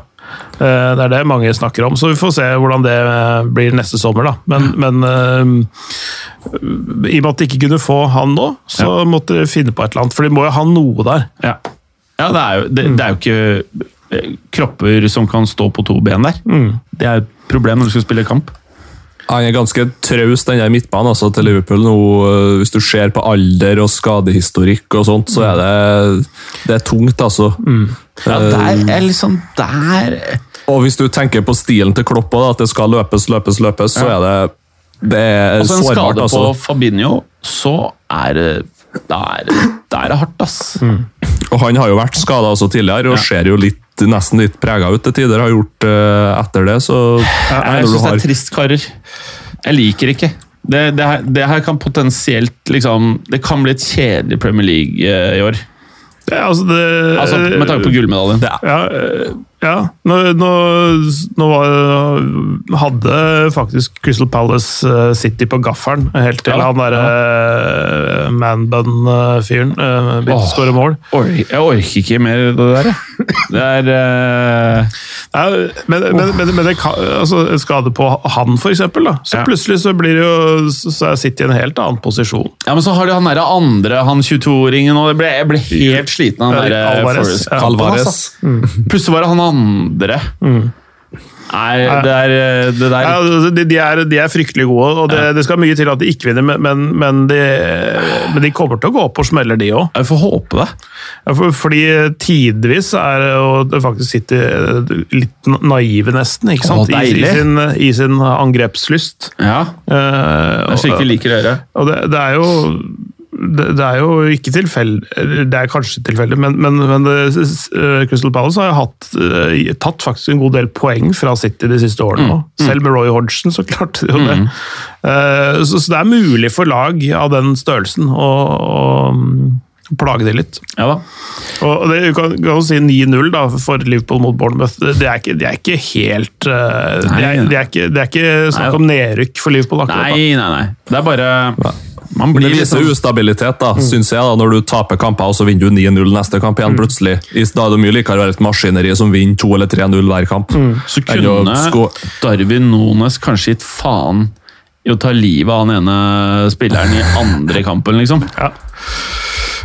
Eh, Det er det mange snakker om, så vi får se hvordan det eh, blir neste sommer. da. Men, men eh, i og med at de ikke kunne få han nå, så måtte de finne på et eller annet. For de må jo ha noe der. Ja, ja det, er jo, det, det er jo ikke kropper som kan stå på to ben der. Det er et problem når du skal spille kamp. Han er ganske traust, den der midtbanen altså, til Liverpool. nå. øh, Hvis du ser på alder og skadehistorikk og sånt, så er det, det er tungt, altså. Ja, der er liksom der Og hvis du tenker på stilen til Klopp også, at det skal løpes, løpes, løpes, så er det det er Altså En sårbart. skade på altså. Fabinho, så er det Da er det er hardt, ass. Og han har jo vært skada også tidligere, og ser jo litt, nesten litt prega ut til tider. Har gjort uh, etter det, så Jeg jeg syns det er trist, karer. Jeg liker ikke. Det, det, her, det her kan potensielt liksom Det kan bli et kjedelig Premier League uh, i år. Det, altså, det, Altså, Med tanke på gullmedaljen. Ja, øh, ja. Nå, nå, nå var, hadde faktisk Crystal Palace øh, City på gaffelen, helt til Ja, han derre manbun-fyren uh, begynte å skåre mål. Or jeg orker ikke mer det der. Det er eh, Ja, men, men, men, men det kan, altså, en skade på han, for eksempel, da. så Ja. plutselig så blir det jo så er City i en helt annen posisjon. Ja, men så har de han derre andre, han 22-åringen, og jeg ble, jeg ble helt sliten av han derre der Alvarez, Forrest ja. Alvarez. altså. Plutselig var det han andre. Nei, det er det der Ja, altså, de, de, er, de er fryktelig gode, og det, det skal mye til at de ikke vinner, men, men, de, men de kommer til å gå opp og smeller, de òg. Jeg får håpe det. For, fordi tidvis er det faktisk City litt naive, nesten, ikke sant? Å, I, i, sin, I sin angrepslyst. Ja, Eh, Det er slik vi liker dere. Og det, det er jo det, det er jo ikke tilfeldig Det er kanskje tilfeldig, men, men, men det, eh, Crystal Palace har jo hatt, eh, tatt faktisk en god del poeng fra City de siste årene. Mm. Selv med Roy Hodgson så klarte de jo det. Mm. Så, så det er mulig for lag av den størrelsen å, å plage de litt. Ja da. Og det, du kan, kan jo si 9-0 da, for Liverpool mot Bournemouth. Det er ikke, det er ikke helt eh, det, er, det, er ikke, det er ikke snakk om nedrykk for Liverpool akkurat. da. Nei, nei, nei. Det er bare Man blir det litt viser sånn ustabilitet, da, synes jeg, da, når du taper kamper og så vinner du 9-0 neste kamp igjen plutselig. Da er det mye likere å være et maskineri som vinner 2 eller 3-0 hver kamp. Så kunne Darwin Nones kanskje gitt faen i å ta livet av den ene spilleren i andre kampen, liksom. Ja.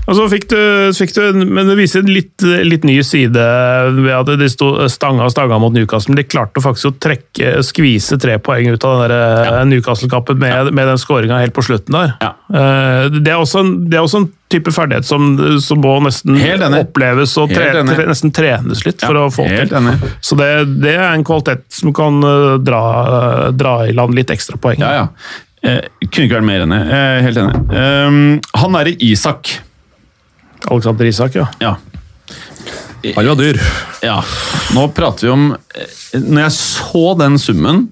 Og så fikk du, fikk du en, men det viser en litt, litt ny side ved at de sto stanga og stanga mot Newcastle. Men de klarte faktisk å trekke, skvise tre poeng ut av den der, eh, Newcastle-kampen med, med den skåringa helt på slutten der. Ja. Eh, Det, er også en, det er også en type ferdighet som, som må nesten oppleves og tre, tre, nesten trenes litt for Ja, å få til. Så det, det er en kvalitet som kan eh, dra, dra i land litt ekstra poeng. Ja, ja. Eh, kunne ikke vært mer enig. Eh, helt enig. Um, han er i Isak. Alexander Isak, ja. Ja. Han var dyr. ja. Nå prater vi om eh, Når jeg så den summen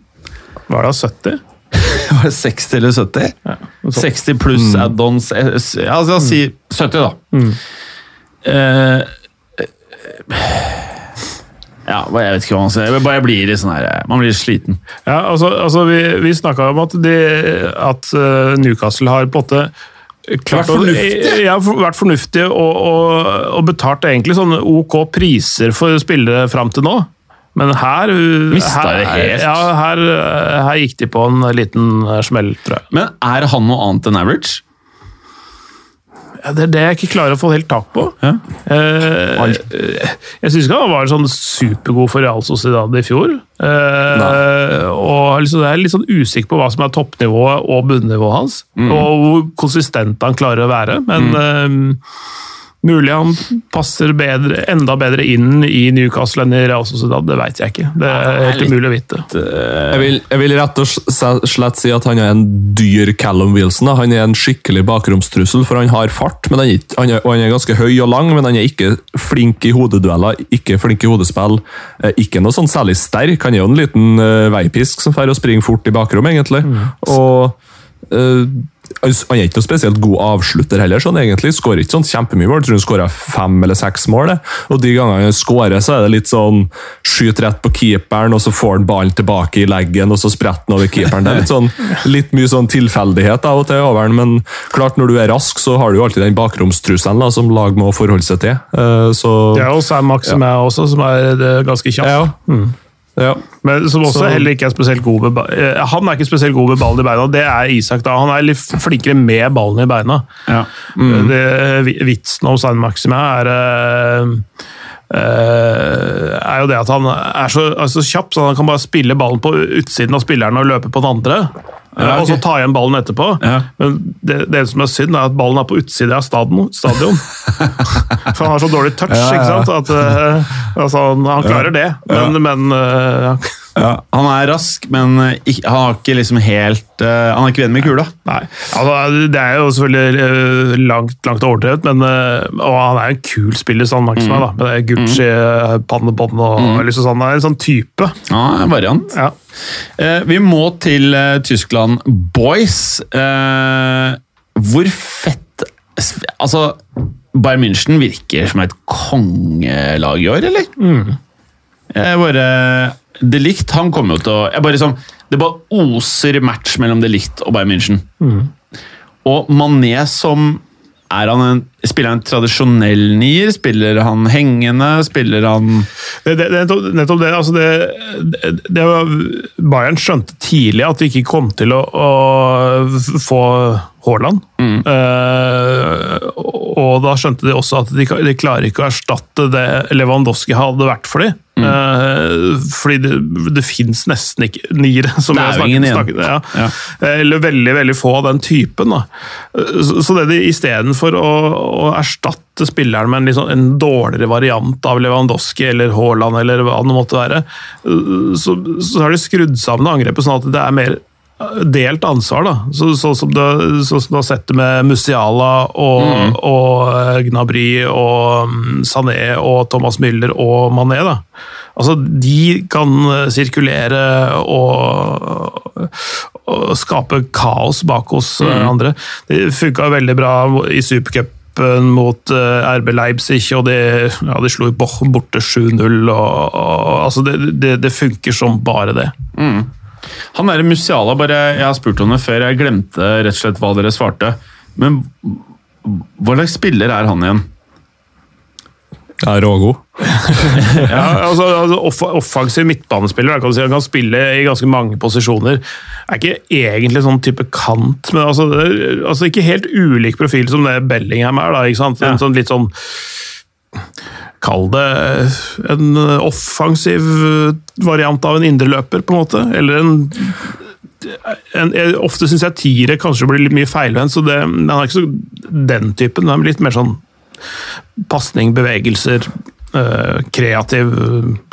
Var det 70? Var det 60 eller 70? Ja, 60 pluss add-ons eh, ja, altså, Si 70, da. Mm. Uh, ja, jeg vet ikke hva man sier. Jeg bare blir sånn her Man blir sliten. Ja, altså, altså Vi, vi snakka om at, de, at Newcastle har på en måte klart Vært fornuftig. Ja, vært fornuftig og, og, og betalt egentlig sånne ok priser for spillere fram til nå. Men her her. Ja, her, her gikk de på en liten smell, tror jeg. Men er han noe annet enn average? Ja, det er det jeg ikke klarer å få helt tak på. Ja. Eh, jeg syns ikke han var sånn supergod for Real Sociedad i fjor. Eh, og liksom, jeg er litt sånn usikker på hva som er toppnivået og bunnivået hans. Og hvor konsistent han klarer å være. Men eh, mulig han passer bedre, enda bedre inn i Newcastle enn i Real Sociedad. Det veit jeg ikke. Det er helt umulig å vite. Jeg vil, jeg vil rett og slett si at han er en dyr Callum Wilson. Han er en skikkelig bakromstrussel, for han har fart. Men han er, han er, og han er ganske høy og lang, men han er ikke flink i hodedueller, ikke flink i hodespill. eh, Ikke noe sånn særlig sterk. Han er jo en liten uh, veipisk som får å springe fort i bakrom, egentlig. Og eh, han er ikke noe spesielt god avslutter heller, sånn egentlig. Skårer ikke sånn kjempemye mål. Jeg tror han skårer fem eller seks mål. det. Og de gangene han skårer, så er det litt sånn skyt rett på keeperen, og så får han ballen tilbake i leggen, og så spretter han over keeperen. Det er litt, sånn, litt mye sånn tilfeldighet av og til over den, men klart når du er rask, så har du jo alltid den bakromstrusselen da, som lag må forholde seg til. Eh, Så Det er jo Sam Maximé også, som er eh, ganske kjapp. ja. Ja. Men som også Så- heller ikke er spesielt god med eh, Han er ikke spesielt god med ballen i beina. Det er Isak. da. Han er litt flinkere med ballen i beina. Ja. Det, vitsen om Stein Maxime er eh, eh, er jo det at han er så, er så kjapp, så han kan bare spille ballen på utsiden av spilleren og løpe på den andre. eh, Ja, okay. Og så ta igjen ballen etterpå. Ja. Men det, det som er synd, er at ballen er på utsida av stadion. stadion. For han har så dårlig touch, Ja, ja. ikke sant? At, eh, altså, han, klarer det, men, men eh, Ja, han er rask, men eh, han har ikke liksom helt Han er ikke venn med kula. Nei. Altså, det er jo selvfølgelig langt, langt overdrevet, men, og han er en kul spiller, sånn Maxima. Mm. da, Med det Gucci-pannebånd og liksom sånn. Han er en sånn type. Ja, en variant. Ja. Eh, vi må til eh, Tyskland Boys. Eh, hvor fett Altså, Bayern München virker som et kongelag i år, eller? Jeg bare De Ligt, han kommer jo til å jeg bare liksom, Det bare oser match mellom De Ligt og Bayern München. Og Mané som er han en, Spiller han en tradisjonell nier? Spiller han hengende? Spiller han Det, det, det, nettopp- det, altså det, Bayern skjønte tidlig at de ikke kom til å, å få Haaland. Eh, og da skjønte de også at de, de klarer ikke å erstatte det Lewandowski hadde vært for dem. Eh, fordi det, det fins nesten ikke niere. Som jeg har snakket- om. ja. Ja. Eller veldig veldig få av den typen. Da. Så, så det de istedenfor å, å erstatte spilleren med en, sånn- en dårligere variant av Lewandowski eller Haaland, eller hva det måtte være, så, så har de skrudd sammen angrepet sånn at det er mer delt ansvar. da. Sånn så, som så som du har sett det med Musiala og, og eh, Gnabry og mm, Sané og Thomas Müller og Mané. da. Altså, De kan eh, sirkulere og, og skape kaos bak hos mm. andre. Det funka veldig bra i supercupen mot eh, RB Leipzig, og de, ja, de slo borte 7-0. og, og altså det, det, det funker som bare det. Han der Musiala, bare, jeg har spurt om det før, jeg glemte rett og slett hva dere svarte. Men hva slags spiller er han igjen? Ja, rågod. Ja, altså, altså off Offensiv midtbanespiller kan si, han kan spille i ganske mange posisjoner. Er ikke egentlig sånn type kant, men altså, det er- altså ikke helt ulik profil som det Bellingham er. da, ikke sant? En Ja. sånn litt sånn Kall det en offensiv variant av en indreløper, på en måte. Eller en, en jeg, Ofte syns jeg tiere kanskje blir litt mye feilvendt, så det, han er ikke så den typen. Han er litt mer sånn pasning, bevegelser, eh, kreativ,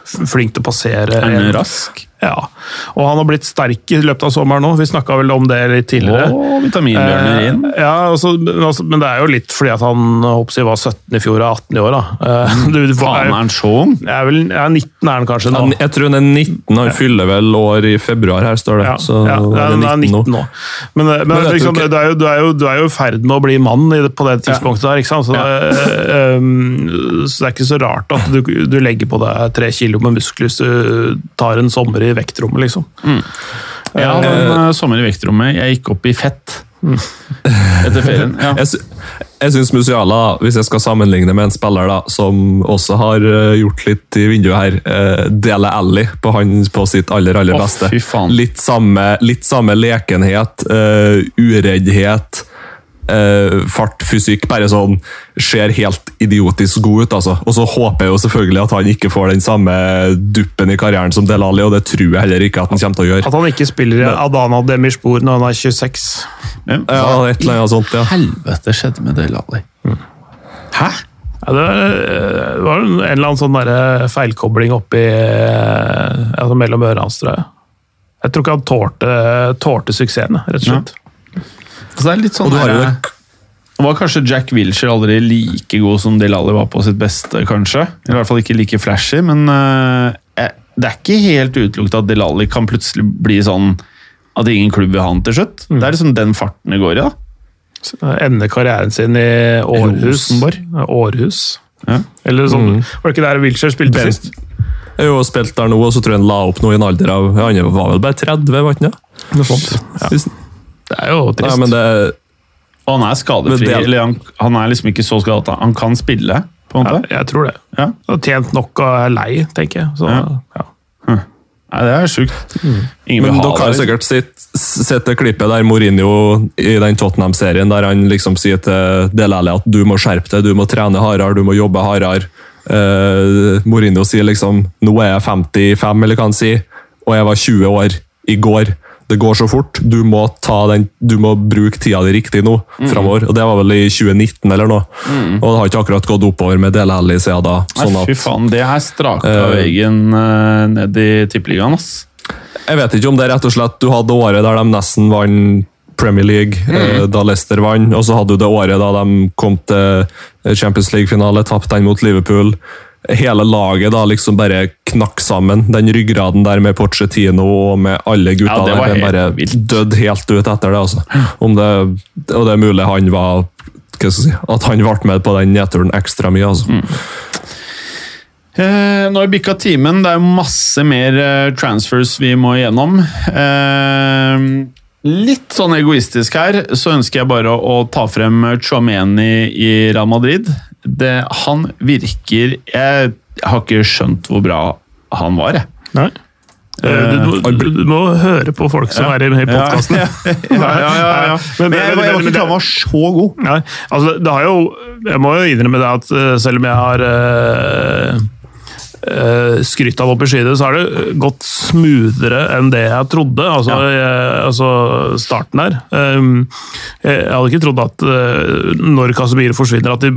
flink til å passere. Er han rask? Ja, og han har blitt sterk i løpet av sommeren nå. Vi snakka vel om det litt tidligere. Å, vitaminbjørner Eh, inn. Ja, altså, men, altså, men det er jo litt fordi at han håper var 17 i fjor og 18 i år. da. Eh, du, du, Faen, er han så ung? ja, 19 er han kanskje nå. Han, jeg tror han er 19, han fyller vel år i februar her, står det. Ja, Så ja, er det er 19 nå. Men, eh, men, Men liksom, du, er jo, du, er jo, du er jo i ferd med å bli mann på det tidspunktet der. ikke sant? Så, eh, um, så det er ikke så rart at du, du legger på deg tre kilo med muskler hvis du tar en sommer i vektrommet, liksom. Jeg hadde en eh, sommer i vektrommet. Jeg gikk opp i fett etter ferien. Ja. Jeg, sy jeg syns Musiala, hvis jeg skal sammenligne med en spiller da, som også har eh, gjort litt i vinduet her, uh, Dele Alli på, han, på sitt aller aller beste. faen. Litt samme, litt samme lekenhet, uh, ureddhet, eh, fart, fysikk. Bare sånn ser helt idiotisk god ut, altså. Og så håper jeg jo selvfølgelig at han ikke får den samme duppen i karrieren som Del Alli, og det tror jeg heller ikke at han kommer til å gjøre. At han ikke spiller i Adana Demirspor når han er 26. Men Ja, et eller annet sånt, ja. helvete skjedde med Del Alli? Hæ? Ja, det, var, en eller annen sånn feilkobling oppi eh, altså mellom ørene hans, tror jeg. Jeg tror ikke han tålte, tålte suksessen, rett og slett. Litt sånn Og du har jo det- var kanskje Jack Wilshere aldri like god som Delali Alli var på sitt beste, kanskje. I hvert fall ikke like flashy, men eh, eh, det er ikke helt utelukket at Delali Alli kan plutselig bli sånn at ingen klubb vil ha han til slutt. Det er liksom den farten det går i. da. Ende karrieren sin i Århus. Århus. Ja. Eller sånn, Var det ikke der Wilshere spilte sist? Jeg har jo spilt der nå, og så tror jeg han la opp noe i en alder av Han var vel bare 30, var han ikke det? Noe sånt. Ja. Det er jo trist. Nei, men det, Og han er skadefri. Det- eller han, han er liksom ikke så skadet. at Han kan spille, på en ja, måte. jeg tror det. Ja. Han har tjent nok og er lei, tenker jeg. Så, Ja. ja. Nei, det er sjukt. Ingen Men dere har jo det. sikkert sett, sett det klippet der Mourinho i den Tottenham-serien, der han liksom sier til Dele Alli at du må skjerpe deg, du må trene hardere, du må jobbe hardere. Uh, Mourinho sier liksom nå er jeg 55, eller hva han sier, og jeg var 20 år i går. Det går så fort. Du må, ta den, du må bruke tida di riktig nå framover. Og det var vel i 2019 eller noe. Og det har ikke akkurat gått oppover med Dele Alli siden da. Sånn Nei, fy faen, det her straka Eh. veggen eh, ned i tippeligaen, ass. Jeg vet ikke om det er rett og slett du hadde året der de nesten vant Premier League, eh, da Leicester vant, og så hadde du det året da de kom til Champions League-finale, tapte den mot Liverpool. Hele laget da liksom bare knakk sammen. Den ryggraden der med Pochettino og med alle gutta Ja, det der, den bare vilt. døde helt ut etter det. altså. Om det, og det er mulig han var si, at han ble med på den nedturen ekstra mye. altså. Mm. Eh, nå har vi bikka timen. Det er masse mer eh, transfers vi må igjennom. Eh, litt sånn egoistisk her, så ønsker jeg bare å, å ta frem Chomeni i Real Madrid. Det, han virker Jeg har ikke skjønt hvor bra han var, jeg. Nei. Du, Du, må- du, du må høre på folk som er i, podkasten. Ja, ja, ja, ja, ja. Men jeg, var ikke klar over han var så god. Nei, altså det har jo Jeg må jo innrømme det at eh, selv om jeg har uh, skrytt av opp i skyene, så har det gått smoothere enn det jeg trodde. Altså, jeg, altså starten der. Um, jeg hadde ikke trodd at eh, når Casemiro forsvinner, at de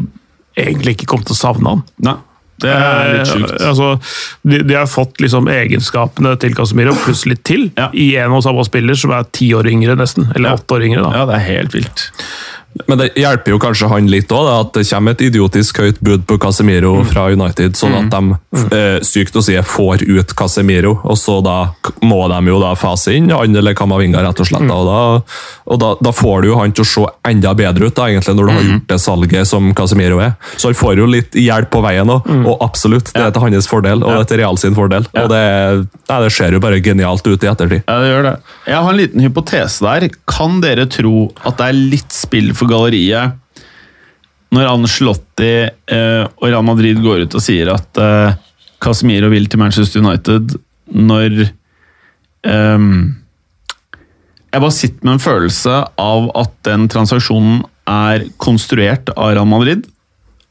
egentlig ikke kommet til å savne han. Nei, det er litt sjukt. Eh, altså, de, de har fått liksom egenskapene til Casemiro pluss litt til Ja. i en og samme spiller som er ti år yngre, nesten. Eller Ja. åtte år yngre. da. Ja, det er helt vilt. Men det hjelper jo kanskje han litt òg, at det kommer et idiotisk høyt bud på Casemiro fra United, sånn at de eh, sykt å si får ut Casemiro, og så da må de jo da fase inn han eller Kamavinga, rett og slett. da, Og, da, og da, da får du jo han til å se enda bedre ut, da, egentlig, når du har gjort det salget som Casemiro er. Så han får jo litt hjelp på veien òg, og absolutt, det er til hans fordel, og det er til Real sin fordel. Og det, nei, det ser jo bare genialt ut i ettertid. Ja, det gjør det. Jeg har en liten hypotese der. Kan dere tro at det er litt spill for galleriet når Ancelotti eh, og Real Madrid går ut og sier at eh, Casemiro vil til Manchester United når eh, Jeg bare sitter med en følelse av at den transaksjonen er konstruert av Real Madrid.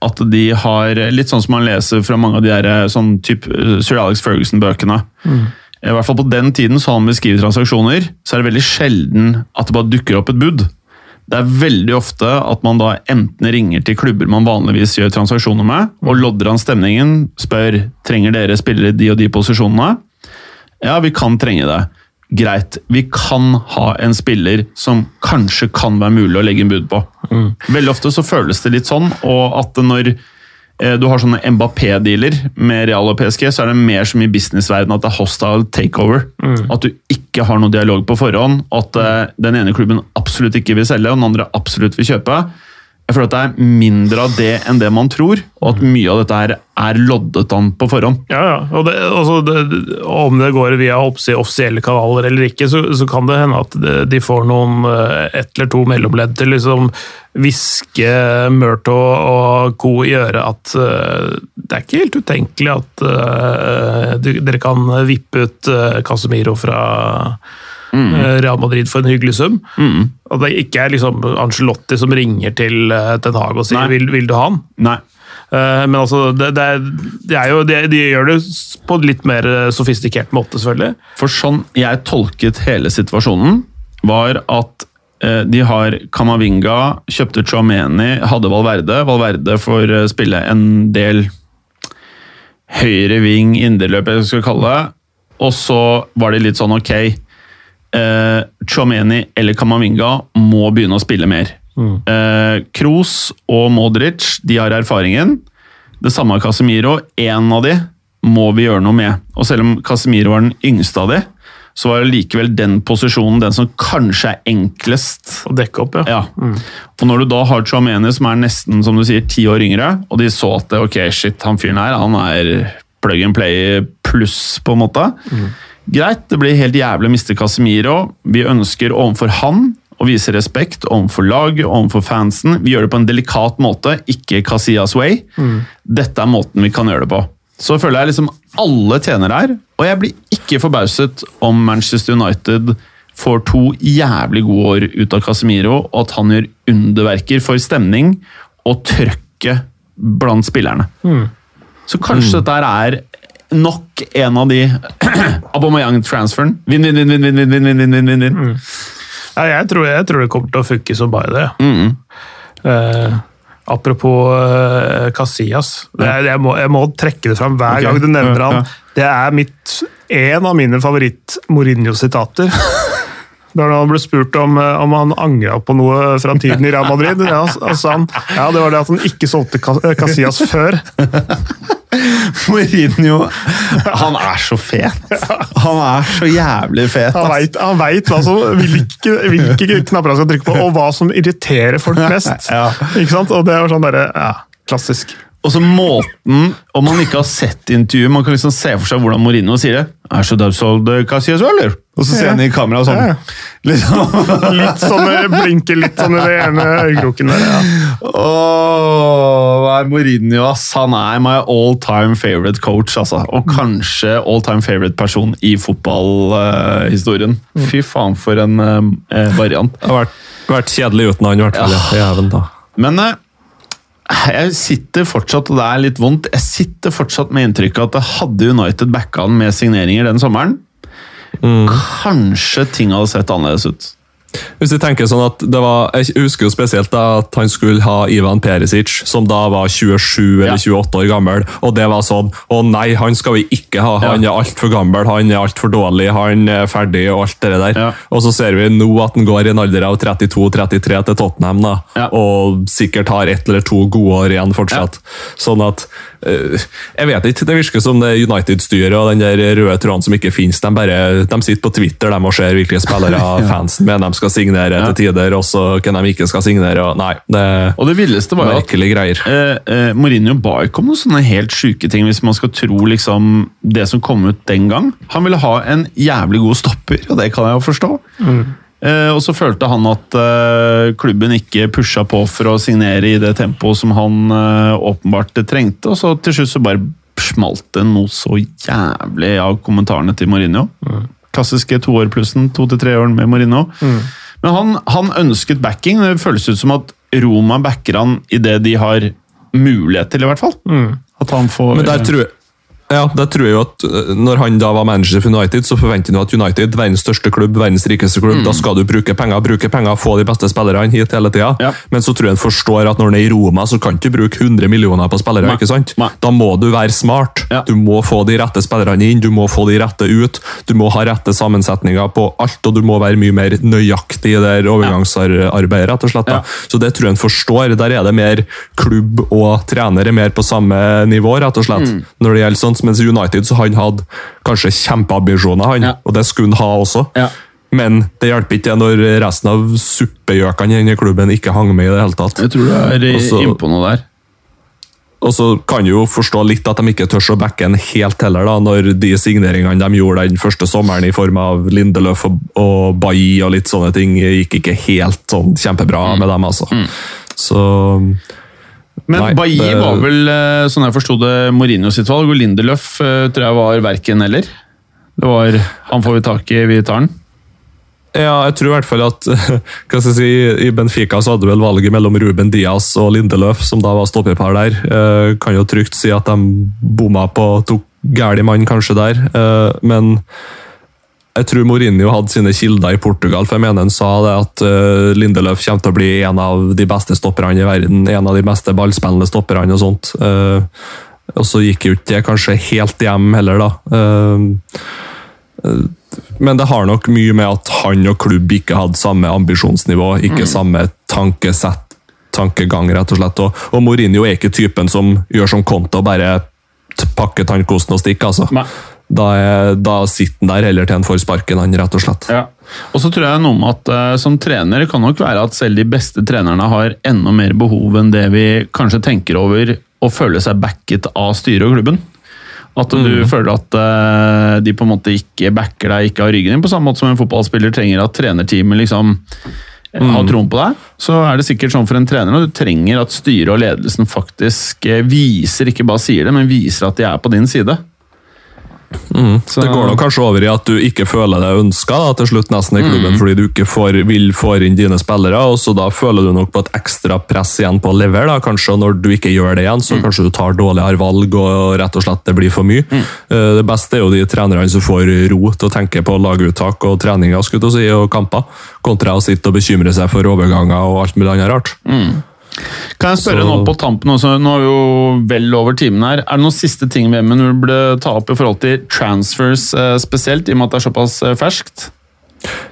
At de har Litt sånn som man leser fra mange av de der, eh, sånn typ eh, Sir Alex Ferguson-bøkene. I hvert fall på den tiden så han beskriver transaksjoner, så er det veldig sjelden at det bare dukker opp et bud. Det er veldig ofte at man da enten ringer til klubber man vanligvis gjør transaksjoner med, og lodder an stemningen, spør trenger dere spillere de og de posisjonene. Ja, vi kan trenge det. Greit, vi kan ha en spiller som kanskje kan være mulig å legge en bud på. Veldig ofte så føles det litt sånn, og at når du har sånne Mbappé-dealer med Real og PSG, så er det mer som i businessverdenen at det er hostile takeover. At du ikke har noe dialog på forhånd, at eh, den ene klubben absolutt ikke vil selge, og den andre absolutt vil kjøpe. Jeg føler at det er mindre av det enn det man tror, og at mye av dette her er loddet an på forhånd. Ja, ja. Og det, altså det, om det går via oppsi- offisielle kanaler eller ikke, så, så kan det hende at de får noen eh, ett eller to mellomledd til liksom hviske Murto og co. i øret at uh, det er ikke helt utenkelig at uh, du, dere kan vippe ut uh, Casemiro fra eh, Real Madrid for en hyggelig sum. At det ikke er liksom Angelotti som ringer til uh, Ten Hag og sier vil, 'vil du ha han'? Nei. Eh, Men altså, det, det, det jo, de, de gjør det på en litt mer eh, sofistikert måte, selvfølgelig. For sånn jeg tolket hele situasjonen, var at eh, de har Kamavinga, kjøpte Chouameni, hadde Valverde. Valverde får eh, spille en del høyre ving, indreløp, jeg skal kalle det. Og så var det litt sånn ok eh, Chomeni eller Kamavinga må begynne å spille mer. Eh, Kroos og Modric de har erfaringen. Det samme har Casemiro. Én av de må vi gjøre noe med. Og selv om Casemiro var den yngste av de, så var det likevel den posisjonen den som kanskje er enklest Å dekke opp, ja. ja. Og når du da har Chouameni, som er nesten som du sier, ti år yngre, og de så at ok, shit, han fyren her han er plug and play pluss, på en måte. Greit, det blir helt jævlig å miste Casemiro. Vi ønsker overfor han å vise respekt overfor laget, overfor fansen. Vi gjør det på en delikat måte, ikke Casillas way. Dette er måten vi kan gjøre det på. Så føler jeg liksom alle tjener her, og jeg blir ikke forbauset om Manchester United får to jævlig gode år ut av Casemiro, og at han gjør underverker for stemning og trøkket blant spillerne. Så kanskje dette er nok en av de Aubameyang-transferen. Vinn, vinn, vinn, vinn, vinn, vinn, vinn, vinn, vinn, vinn, vinn. Nei, jeg, tror, jeg tror det kommer til å funke som bare det. Mm. Eh, apropos eh, Casillas. Det jeg, må, jeg må trekke det fram hver okay. gang du nevner han. Det er mitt, en av mine favoritt-Mourinho-sitater. Da han ble spurt om, eh, om han angra på noe fra tiden i Real Madrid. Ja, sa han ja, det var det at han ikke solgte eh, Casillas før. Mourinho Han er så fet! Han er så jævlig fet. Han veit, han vet hvilke, hvilke knapper han skal trykke på, og hva som irriterer folk mest. Ikke sant? Og det var sånn derre Ja, klassisk. Og så måten, om man ikke har sett intervjuet, man kan liksom se for seg hvordan Mourinho sier det. Er så døds, hva sier Casillas, eller? Og så ser han i kamera sånn. Ja. Liksom. Litt sånn, blinker litt sånn i det ene øyekroken der. Ja. Åh, hva er Mourinho, ass? Han er my all time favorite coach, altså. Og kanskje all time favorite person i fotballhistorien. Fy faen, for en uh, variant. Det har vært, vært kjedelig uten han, i hvert fall. Ja. Jæven, da. Men eh, jeg sitter fortsatt, og det er litt vondt, jeg sitter fortsatt med inntrykket at det hadde United backa han med signeringer den sommeren. Kanskje ting hadde sett annerledes ut. Hvis vi tenker sånn at det var, Jeg husker jo spesielt da at han skulle ha Ivan Perisic, som da var 27 eller 28 år gammel. Og det var sånn Å nei, han skal vi ikke ha. Han Ja. er altfor gammel, han er altfor dårlig, han er ferdig og alt det der. Ja. Og så ser vi nå at han går i en alder av 32-33 til Tottenham, da. Ja. Og sikkert har ett eller to gode år igjen fortsatt. Sånn at Jeg vet ikke. Det virker som det United-styret og den der røde tråden som ikke finnes. De, bare, de sitter på Twitter de, og ser hvilke spillere fansen mener de skal signere Ja. til tider, og så hvem de ikke skal signere. Og, nei, det Og det villeste var jo at greier. eh, eh, Mourinho ba ikke om noen sånne helt sjuke ting, hvis man skal tro liksom det som kom ut den gang. Han ville ha en jævlig god stopper, og det kan jeg jo forstå. Eh, og så følte han at eh, klubben ikke pusha på for å signere i det tempoet som han eh, åpenbart trengte, og så til slutt så bare smalt det noe så jævlig av kommentarene til Mourinho. Klassiske toårplussen, to til tre år med Mourinho. Men han, han ønsket backing. Det føles ut som at Roma backer han i det de har mulighet til, i hvert fall. At han får Men der tror jeg ja, det tror jeg jo at øh, Når han da var manager for United, så forventer han at United, verdens største klubb, verdens rikeste klubb, da skal du bruke penger, bruke penger, få de beste spillerne hit hele tida. Ja. Men så tror jeg han forstår at når han er i Roma, så kan du ikke bruke 100 millioner på spillere. Nei. ikke sant? Nei. Da må du være smart. Ja. Du må få de rette spillerne inn, du må få de rette ut. Du må ha rette sammensetninger på alt, og du må være mye mer nøyaktig i det overgangsarbeidet, rett og slett. da. Så det tror jeg han forstår. Der er det mer klubb og trener er mer på samme nivå, rett og slett. Mm. Når det gjelder sånt, Mens i United så han hadde kanskje kjempeambisjoner, han, Ja. og det skulle han ha også. Ja. Men det hjelper ikke når resten av suppegjøkene i denne klubben ikke hang med i det hele tatt. Jeg tror du er Også- innpå noe der. Og så kan du jo forstå litt at de ikke tør å backe en helt heller, da, når de signeringene de gjorde den første sommeren i form av Lindeløf og, og Bailly og litt sånne ting, gikk ikke helt sånn kjempebra Mm. med dem, altså. Så Men Nei, Bailly det- var vel, eh, sånn jeg forsto det, Mourinho sitt valg, og Lindeløf eh, tror jeg var verken eller. Det var 'han får vi tak i, vi tar den'. Ja, jeg tror i hvert fall at hva skal jeg si, I Benfica så hadde vel valget mellom Ruben Diaz og Lindeløf, som da var stoppepar der. Eh, kan jo trygt si at de bomma på tok gæren mann kanskje der, eh, men jeg tror Mourinho hadde sine kilder i Portugal, for jeg mener han sa det at eh, Lindeløf kommer til å bli en av de beste stopperne i verden. En av de beste ballspillende stopperne og sånt. Eh, og så gikk jo ikke det kanskje helt hjem heller, da. Eh, men det har nok mye med at han og klubb ikke hadde samme ambisjonsnivå, ikke samme tankesett, tankegang, rett og slett. Og, og Mourinho er ikke typen som gjør som Conte og bare pakker tannkosten og stikker, altså. Nei. Da, er, da sitter han der heller til han får sparken, han, rett og slett. Ja. Og så tror jeg noe med at uh, som trener kan nok være at selv de beste trenerne har enda mer behov enn det vi kanskje tenker over å føle seg backet av styret og klubben. At du føler at uh, de på en måte ikke backer deg, ikke har ryggen din, på samme måte som en fotballspiller trenger at trenerteamet liksom mm. har troen på deg. Så er det sikkert sånn for en trener, at du trenger at styret og ledelsen faktisk eh, viser, ikke bare sier det, men viser at de er på din side. Så- Det går nok kanskje over i at du ikke føler deg ønska til slutt nesten i klubben, fordi du ikke får, vil få inn dine spillere, og så da føler du nok på et ekstra press igjen på å levere. da, kanskje, Når du ikke gjør det igjen, så kanskje du tar dårligere valg og rett og slett det blir for mye. Eh, Det beste er jo de trenerne som får ro til å tenke på laguttak og treninger og, si, og kamper, kontra å sitte og bekymre seg for overganger og alt mulig annet rart. Kan jeg spørre Så- nå på tampen også, nå er vi jo vel over timen her. Er det noen siste ting ved Emmen du burde ta opp i forhold til transfers eh, spesielt, i og med at det er såpass eh, ferskt?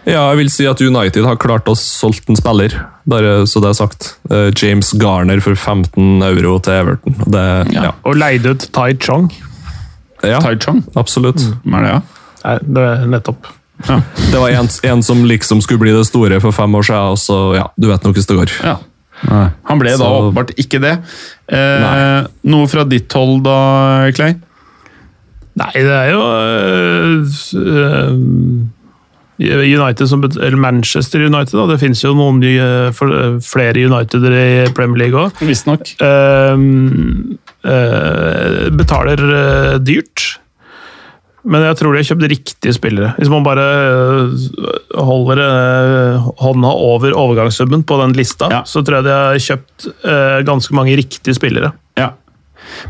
Ja, jeg vil si at United har klart å solgt en spiller, bare så det er sagt. Eh, James Garner for 15 euro til Everton. Det, ja. Og leide ut Tai Chong. Ja, Tai Chong? absolutt. Mm. er det, ja? Nei, det er nettopp. Det var en, en som liksom skulle bli det store for fem år siden, og så, ja, du vet nok hvordan det går. Ja. Han ble da Så- åpenbart ikke det. Eh, noe fra ditt hold da, Clay? Nei, det er jo øh, United som eller Manchester United, da. Det finnes jo noen nye, flere Uniteder i Premier League òg. Visstnok. betaler øh, dyrt. Men jeg tror de har kjøpt riktige spillere. Hvis man bare øh, holder øh, hånda over overgangssummen på den lista, Ja. så tror jeg de har kjøpt øh, ganske mange riktige spillere. Ja.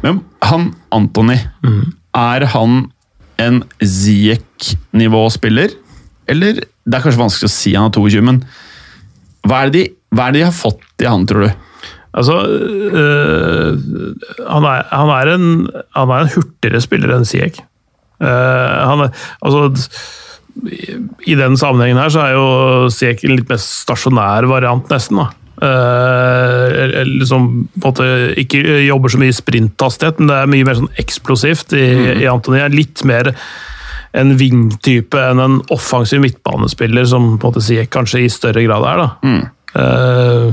Men han Antony, er han en Ziek-nivåspiller? Eller Det er kanskje vanskelig å si han er 22, men hva er det de, er det de har fått i han, tror du? Altså øh, han, er, han, er en, han er en hurtigere spiller enn Sieg. Uh, han altså, i- den sammenhengen her så er jo Sieg en litt mer stasjonær variant, nesten. da. Uh, liksom på en måte ikke jobber så mye sprinthastighet, men det er mye mer sånn eksplosivt i, i Antony. Litt mer en wing-type enn en offensiv midtbanespiller, som på en måte sier kanskje i større grad er. da. Mm. Uh,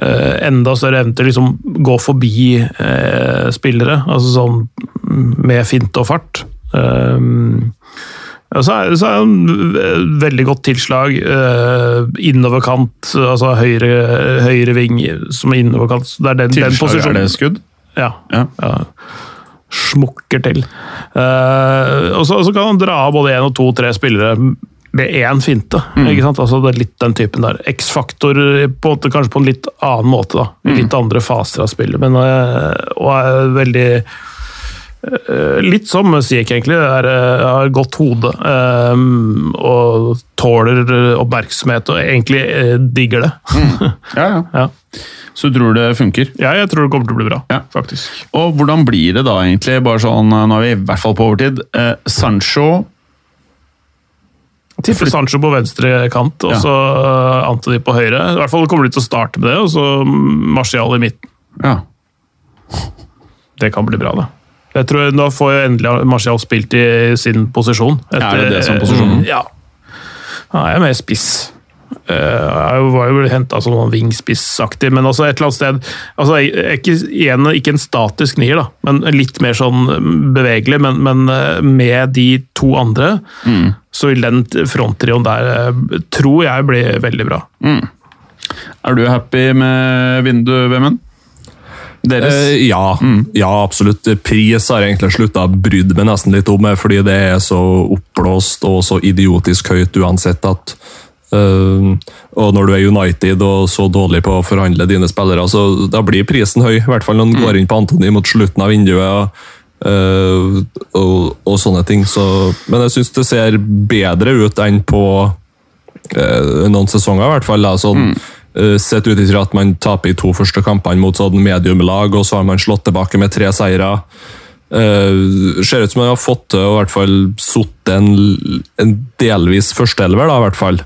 uh, enda større evne til å liksom gå forbi eh, spillere, altså sånn med fint og fart. Um, så er, så er han veldig godt tilslag. Uh, innoverkant, altså høyre, høyre ving som er innoverkant. så Det er den, den Tilslag, er det skudd? Ja. Ja. ja. Smukker til. Uh, og, så, kan han dra av både én og to, tre spillere med én finte. ikke sant? Altså det er litt den typen der. X-faktor kanskje på en litt annen måte. da. I litt andre faser av spillet. Men, eh, og er veldig Litt som Siek, egentlig. Er, eh, har godt hode um, og tåler oppmerksomhet og egentlig eh, digger det. Ja, ja. ja. Så du tror det funker? ja, jeg tror det kommer til å bli bra, Ja. faktisk. Og hvordan blir det da, egentlig? Bare sånn, Nå er vi i hvert fall på overtid. Eh, Sancho Tipper Sancho på venstre kant, og så uh, Antony på høyre. I hvert fall kommer de til å starte med det, og så Martial i midten. Ja. Det kan bli bra, det. Jeg tror Nå får jo endelig Marcial spilt i sin posisjon. Er det det som posisjonen? Ja. Han er mer spiss. Uh, jeg var jo henta som sånn vingspissaktig, men også et eller annet sted altså, ikke, igjen, ikke en statisk nier, da, men litt mer sånn bevegelig. Men, men eh, med de to andre, Mm. så vil den fronttrioen der, eh, tror jeg, bli veldig bra. Er du happy med vinduet, Vemund? Deres? Eh, ja, ja, absolutt. Pris har jeg egentlig slutta å bry meg nesten litt om, fordi det er så oppblåst og så idiotisk høyt uansett at Uh, og når du er United og så dårlig på å forhandle dine spillere, så da blir prisen høy. I hvert fall når du går inn på Antony mot slutten av vinduet. Uh, og, og sånne ting. Så, men jeg syns det ser bedre ut enn på uh, noen sesonger, i hvert fall. Da. Sånn, eh, Sett ut ifra at man taper i to første kampene mot sånn mediumlag, og så har man slått tilbake med tre seire. Uh, ser ut som man har fått til å i hvert fall sitte en, en delvis førsteelver, da, i hvert fall.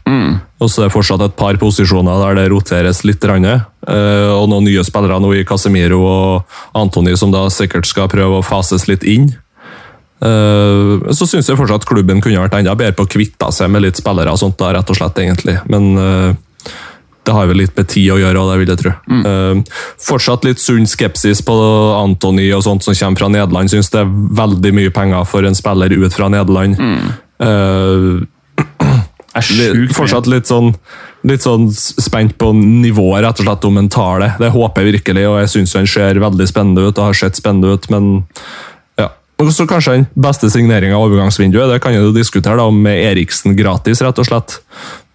Og så er det fortsatt et par posisjoner der det roteres litt. grann, eh, og noen nye spillere nå i Casemiro og Antony som da sikkert skal prøve å fases litt inn. Uh, så syns jeg fortsatt klubben kunne vært enda bedre på å kvitte seg med litt spillere. og sånt da, rett og slett egentlig. Men eh, det har vel litt med tid å gjøre, det vil jeg tro. Eh, fortsatt litt sunn skepsis på Antony og sånt som kommer fra Nederland. Syns det er veldig mye penger for en spiller ut fra Nederland. Mm. Uh, Litt-. Fortsatt litt sånn, litt sånn spent på nivået, rett og slett, om han tar det. Det håper jeg virkelig, og jeg syns han ser veldig spennende ut og har sett spennende ut, men. Og så kanskje den beste signeringa av overgangsvinduet, det kan jeg jo diskutere da, med Eriksen gratis, rett og slett.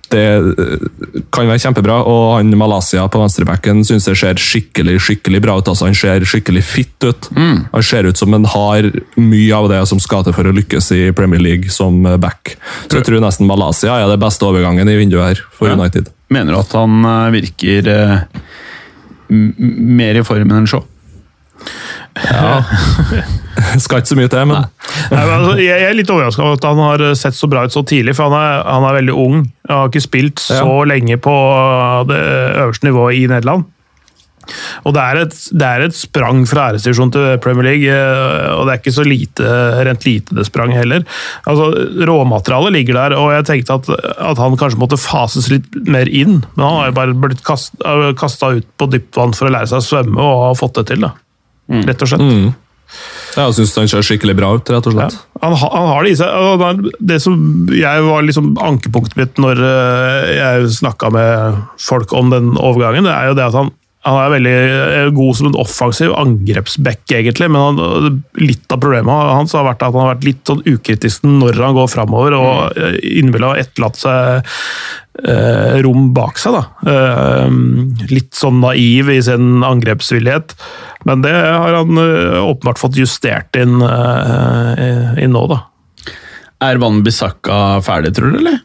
Det eh, kan være kjempebra, og han Malaysia på venstrebacken syns jeg ser skikkelig skikkelig bra ut. altså Han ser skikkelig fit ut. Han ser ut som han har mye av det som skal til for å lykkes i Premier League som back. Så jeg tror nesten Malaysia er det beste overgangen i vinduet her for Ja. United. Mener du at han eh, virker eh, mer i formen enn Shaw? Skal ikke så mye til, men Nei, men altså, jeg er litt overraska over at han har sett så bra ut så tidlig, for han er, han er veldig ung. Han har ikke spilt så Ja. lenge på det øverste nivået i Nederland. Og det er et, det er et sprang fra æresdivisjon til Premier League, eh, og det er ikke så lite, rent lite det sprang heller. Altså, Råmaterialet ligger der, og jeg tenkte at, at han kanskje måtte fases litt mer inn. Men han har jo bare blitt kasta ut på dypt vann for å lære seg å svømme, og har fått det til. da. Rett og slett. Mm. jeg syns han ser skikkelig bra ut, rett og Ja. Han, han har det i seg. det som jeg var liksom ankepunktet mitt når eh, jeg snakka med folk om den overgangen, det er jo det at han, han er veldig eh, god som en offensiv angrepsback, egentlig. Men han, litt av problemet hans har vært at han har vært litt sånn ukritisk når han går framover, og eh, innimellom har etterlatt seg eh, rom bak seg. da. Eh, litt sånn naiv i sin angrepsvillighet. Men det har han eh, åpenbart fått justert inn, eh, inn nå, da. Er Van Bissaka ferdig, tror du, eller?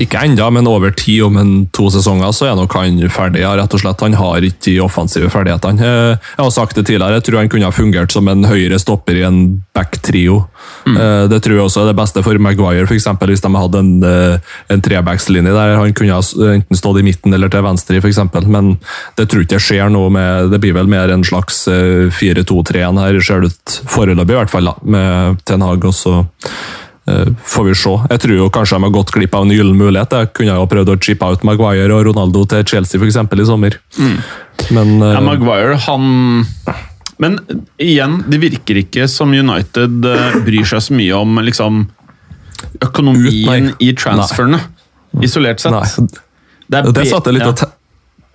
Ikke enda, men over tid, om en to sesonger, så er nok han ferdig. Rett og slett. Han har ikke de offensive ferdighetene. Eh, Jeg har sagt det tidligere, jeg tror han kunne ha fungert som en høyre stopper i en back-trio. Mm. Det tror jeg også er det beste for Maguire, eksempel, hvis de hadde en, eh, en trebackslinje der han kunne ha enten stått i midten eller til venstre, eksempel. Men det tror ikke jeg skjer noe med Det blir vel mer en slags eh, 4-2-3-en her, ser det ut foreløpig, i hvert fall, da, med Ten Hag også. Eh, Får vi se. Jeg tror jo kanskje de har gått glipp av en gyllen mulighet. Jeg kunne jo prøvd å chippe ut Maguire og Ronaldo til Chelsea for eksempel, i sommer. Men eh, Ja, Maguire, han Men igjen, det virker ikke som United eh, bryr seg så mye om liksom økonomien Ut, i transferene, isolert sett. nei, Det er det satt jeg litt og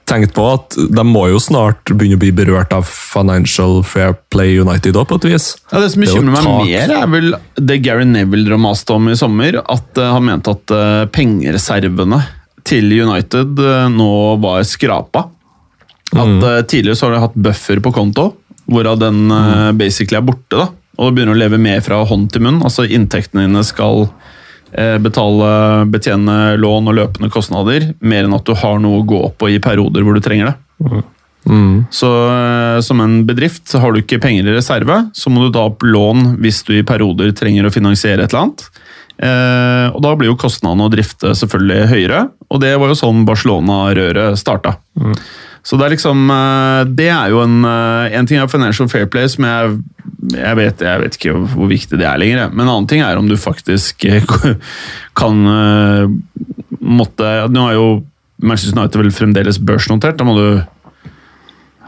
te tenkte på, at de må jo snart begynne å bli berørt av Financial Fair Play United òg, på et vis. Ja, Det som Det er bekymrer meg mer, er vel det Gary Neville dro maste om i sommer. At eh, han mente at eh, pengereservene til United eh, nå var skrapa. At eh, Tidligere så har de hatt buffer på konto, hvorav den eh, basically er borte. da. Og begynner å leve mer fra hånd til munn. Altså Inntektene dine skal betale, betjene lån og løpende kostnader, mer enn at du har noe å gå på i perioder hvor du trenger det. Så eh, som en bedrift har du ikke penger i reserve, så må du ta opp lån hvis du i perioder trenger å finansiere et eller annet. Eh, og da blir jo kostnadene å drifte selvfølgelig høyere, og det var jo sånn Barcelona-røret starta. Så det er liksom eh, Det er jo en eh, En ting av Financial Fair Play, som jeg jeg vet, jeg vet ikke hvor viktig det er lenger, men en annen ting er om du faktisk eh, kan eh, måtte Nå er jo Manchester United vel fremdeles børsnotert. Da må du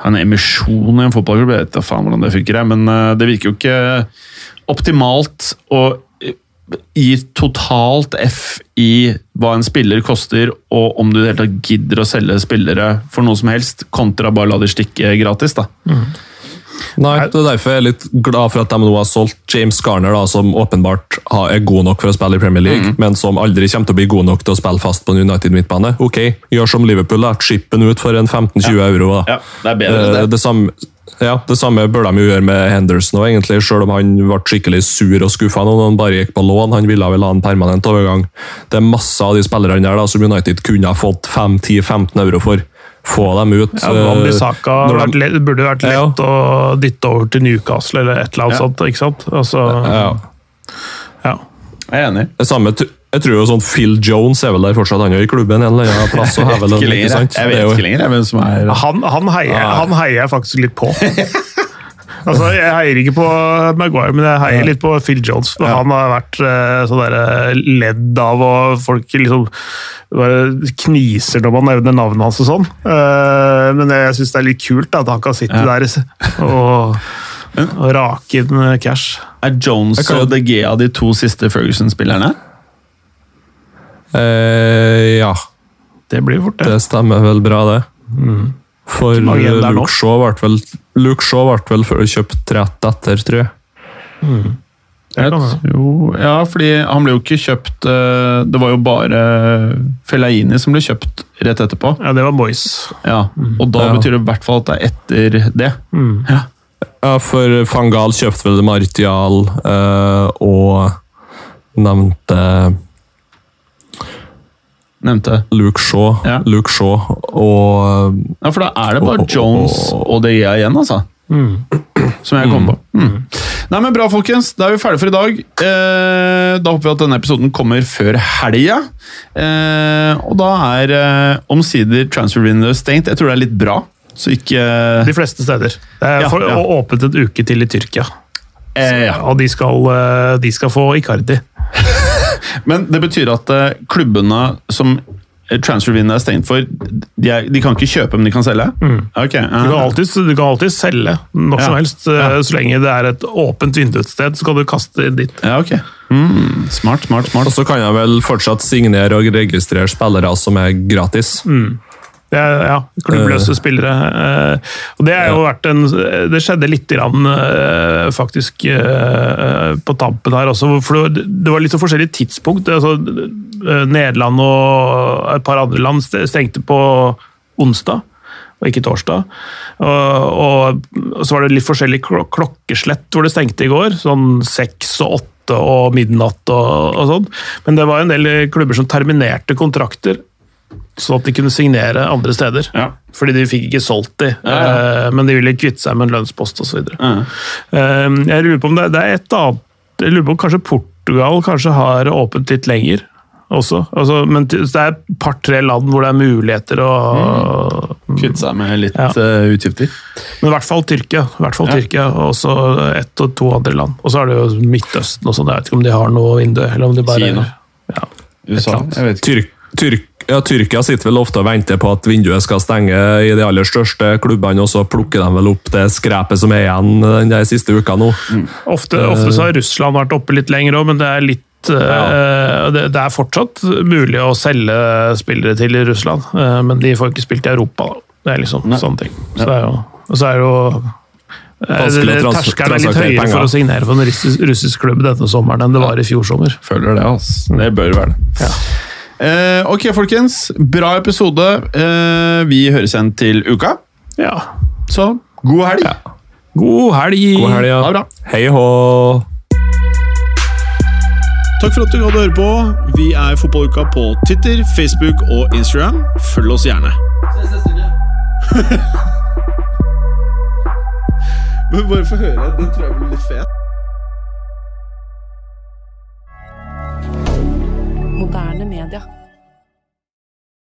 ha en emisjon i en fotballklubb. Jeg vet da faen hvordan det funker, men eh, det virker jo ikke optimalt å gi totalt F i hva en spiller koster, og om du i det hele tatt gidder å selge spillere for noe som helst, kontra bare la de stikke gratis. da. Nei, det er derfor jeg er litt glad for at de nå har solgt James Garner, da, som åpenbart er god nok for å spille i Premier League, men som aldri kommer til å bli god nok til å spille fast på en United midtbane. Ok, gjør som Liverpool, da. chip den ut for en 15-20 euro. Da. Ja, det er bedre Eh, det, samme, ja, det samme bør de jo gjøre med Henderson, også, egentlig, selv om han ble skikkelig sur og skuffa når han bare gikk på lån. Han ville vel ha en permanent overgang. Det er masse av de spillerne der da, som United kunne ha fått 5-10-15 euro for. Få dem ut. Ja, eh, Wambisaka når de- vært lett- burde vært Ja. lett å dytte over til Newcastle eller et eller annet Ja. sånt. ikke sant? Altså, ja. ja. Jeg er enig. Det samme, jeg tror jo sånn Phil Jones er vel der fortsatt, han er jo i klubben en eller annen plass. og Jeg vet ikke lenger, jeg. Det vet ikke lenger hvem som er Han, han, heier, han heier jeg faktisk litt på. altså, Jeg heier ikke på Maguire, men jeg heier litt på Phil Jones. Ja. Han har vært eh, sånn der ledd av, og folk liksom bare kniser når man nevner navnet hans og sånn. Eh, Men jeg syns det er litt kult at han kan sitte der og, og rake inn cash. Er Jones og De Gea de to siste Ferguson-spillerne? Eh, ja, Det blir fort, det. det stemmer vel bra, det. For igjen der. Luke Shaw ble vel Luke Shaw ble vel kjøpt rett etter, tror jeg. Det Jeg tror- ja, fordi han ble jo ikke kjøpt eh, Det var jo bare Fellaini som ble kjøpt rett etterpå. Ja, det var Boys. Ja, Og da Ja. betyr det i hvert fall at det er etter det. Ja. Ja, for Fangal kjøpte vel Martial eh, og nevnte Nevnte. Luke Shaw. Ja. Luke Shaw og Ja, For da er det bare Og- og- Jones og De Gea igjen, altså. Som jeg kom på. Mm. Nei, men Bra, folkens. Da er vi ferdige for i dag. Eh, da håper vi at denne episoden kommer før helga. Eh, og da er eh, omsider transfer window stengt. Jeg tror det er litt bra, så ikke De fleste steder. Det er Ja, for, ja. og åpent en uke til i Tyrkia. eh, ja. Og de skal, eh, de skal få Icardi. Men det betyr at eh, klubbene som transfer window er stengt for, de, er, de kan ikke kjøpe, men de kan selge? Ok. Du kan alltid, du kan alltid selge når Ja. som helst. eh, Ja. Så lenge det er et åpent vindu et sted, så kan du kaste dit. Ja, okay. Mm, smart, smart, smart. Og så kan jeg vel fortsatt signere og registrere spillere som er gratis. Det er, ja, klubbløse spillere. eh, Og det, en, det skjedde litt grann, eh, faktisk eh, på tampen her også. For det var litt så forskjellige tidspunkt. Altså, eh, Nederland og et par andre land stengte på onsdag, og ikke torsdag. Og, og, så var det litt forskjellig klok- klokkeslett hvor det stengte i går. Sånn seks og åtte og midnatt og, og sånn. Men det var en del klubber som terminerte kontrakter sånn at de kunne signere andre steder. Ja. Fordi de fikk ikke solgt de, Ja, ja. eh, men de ville kvitte seg med en lønnspost osv. Ja. Jeg lurer på om det, det er et annet Jeg lurer på om kanskje Portugal kanskje har åpent litt lenger også. Altså, men det er et par-tre land hvor det er muligheter å Kvitte seg med litt Ja. eh, utgifter. Men i hvert fall Tyrkia. I hvert fall Ja. Tyrkia, Og så ett og to andre land. Og så er det jo Midtøsten og sånn. Jeg vet ikke om de har noe vindu, eller om de bare Kina. Ja. USA? Jeg vet ikke. Tyrk, Tyrk, ja, Tyrkia sitter vel ofte og venter på at vinduet skal stenge i de aller største klubbene, og så plukker de vel opp det skrepet som er igjen den der siste uka nå. Ofte, ofte så har Russland vært oppe litt lenger òg, men det er litt ja. det, det er fortsatt mulig å selge spillere til i Russland, eh, men de får ikke spilt i Europa. Det er liksom Nei. sånne ting. Så det er jo, og så er det jo eh, Vanskelig å Terskelen er litt høyere penger. for å signere for en russisk, russisk klubb denne sommeren enn det var i fjor sommer. Føler det, altså. Det bør være det. Ja. Eh, ok, folkens. Bra episode. Eh, vi høres igjen til uka. Ja. Så god helg. God helg! God helg, Ha det bra. Hei hå! Takk for at du gadd å høre på. Vi er Fotballuka på Twitter, Facebook og Instagram. Følg oss gjerne. Men bare få høre. Den tror jeg blir litt fet. Moderne media.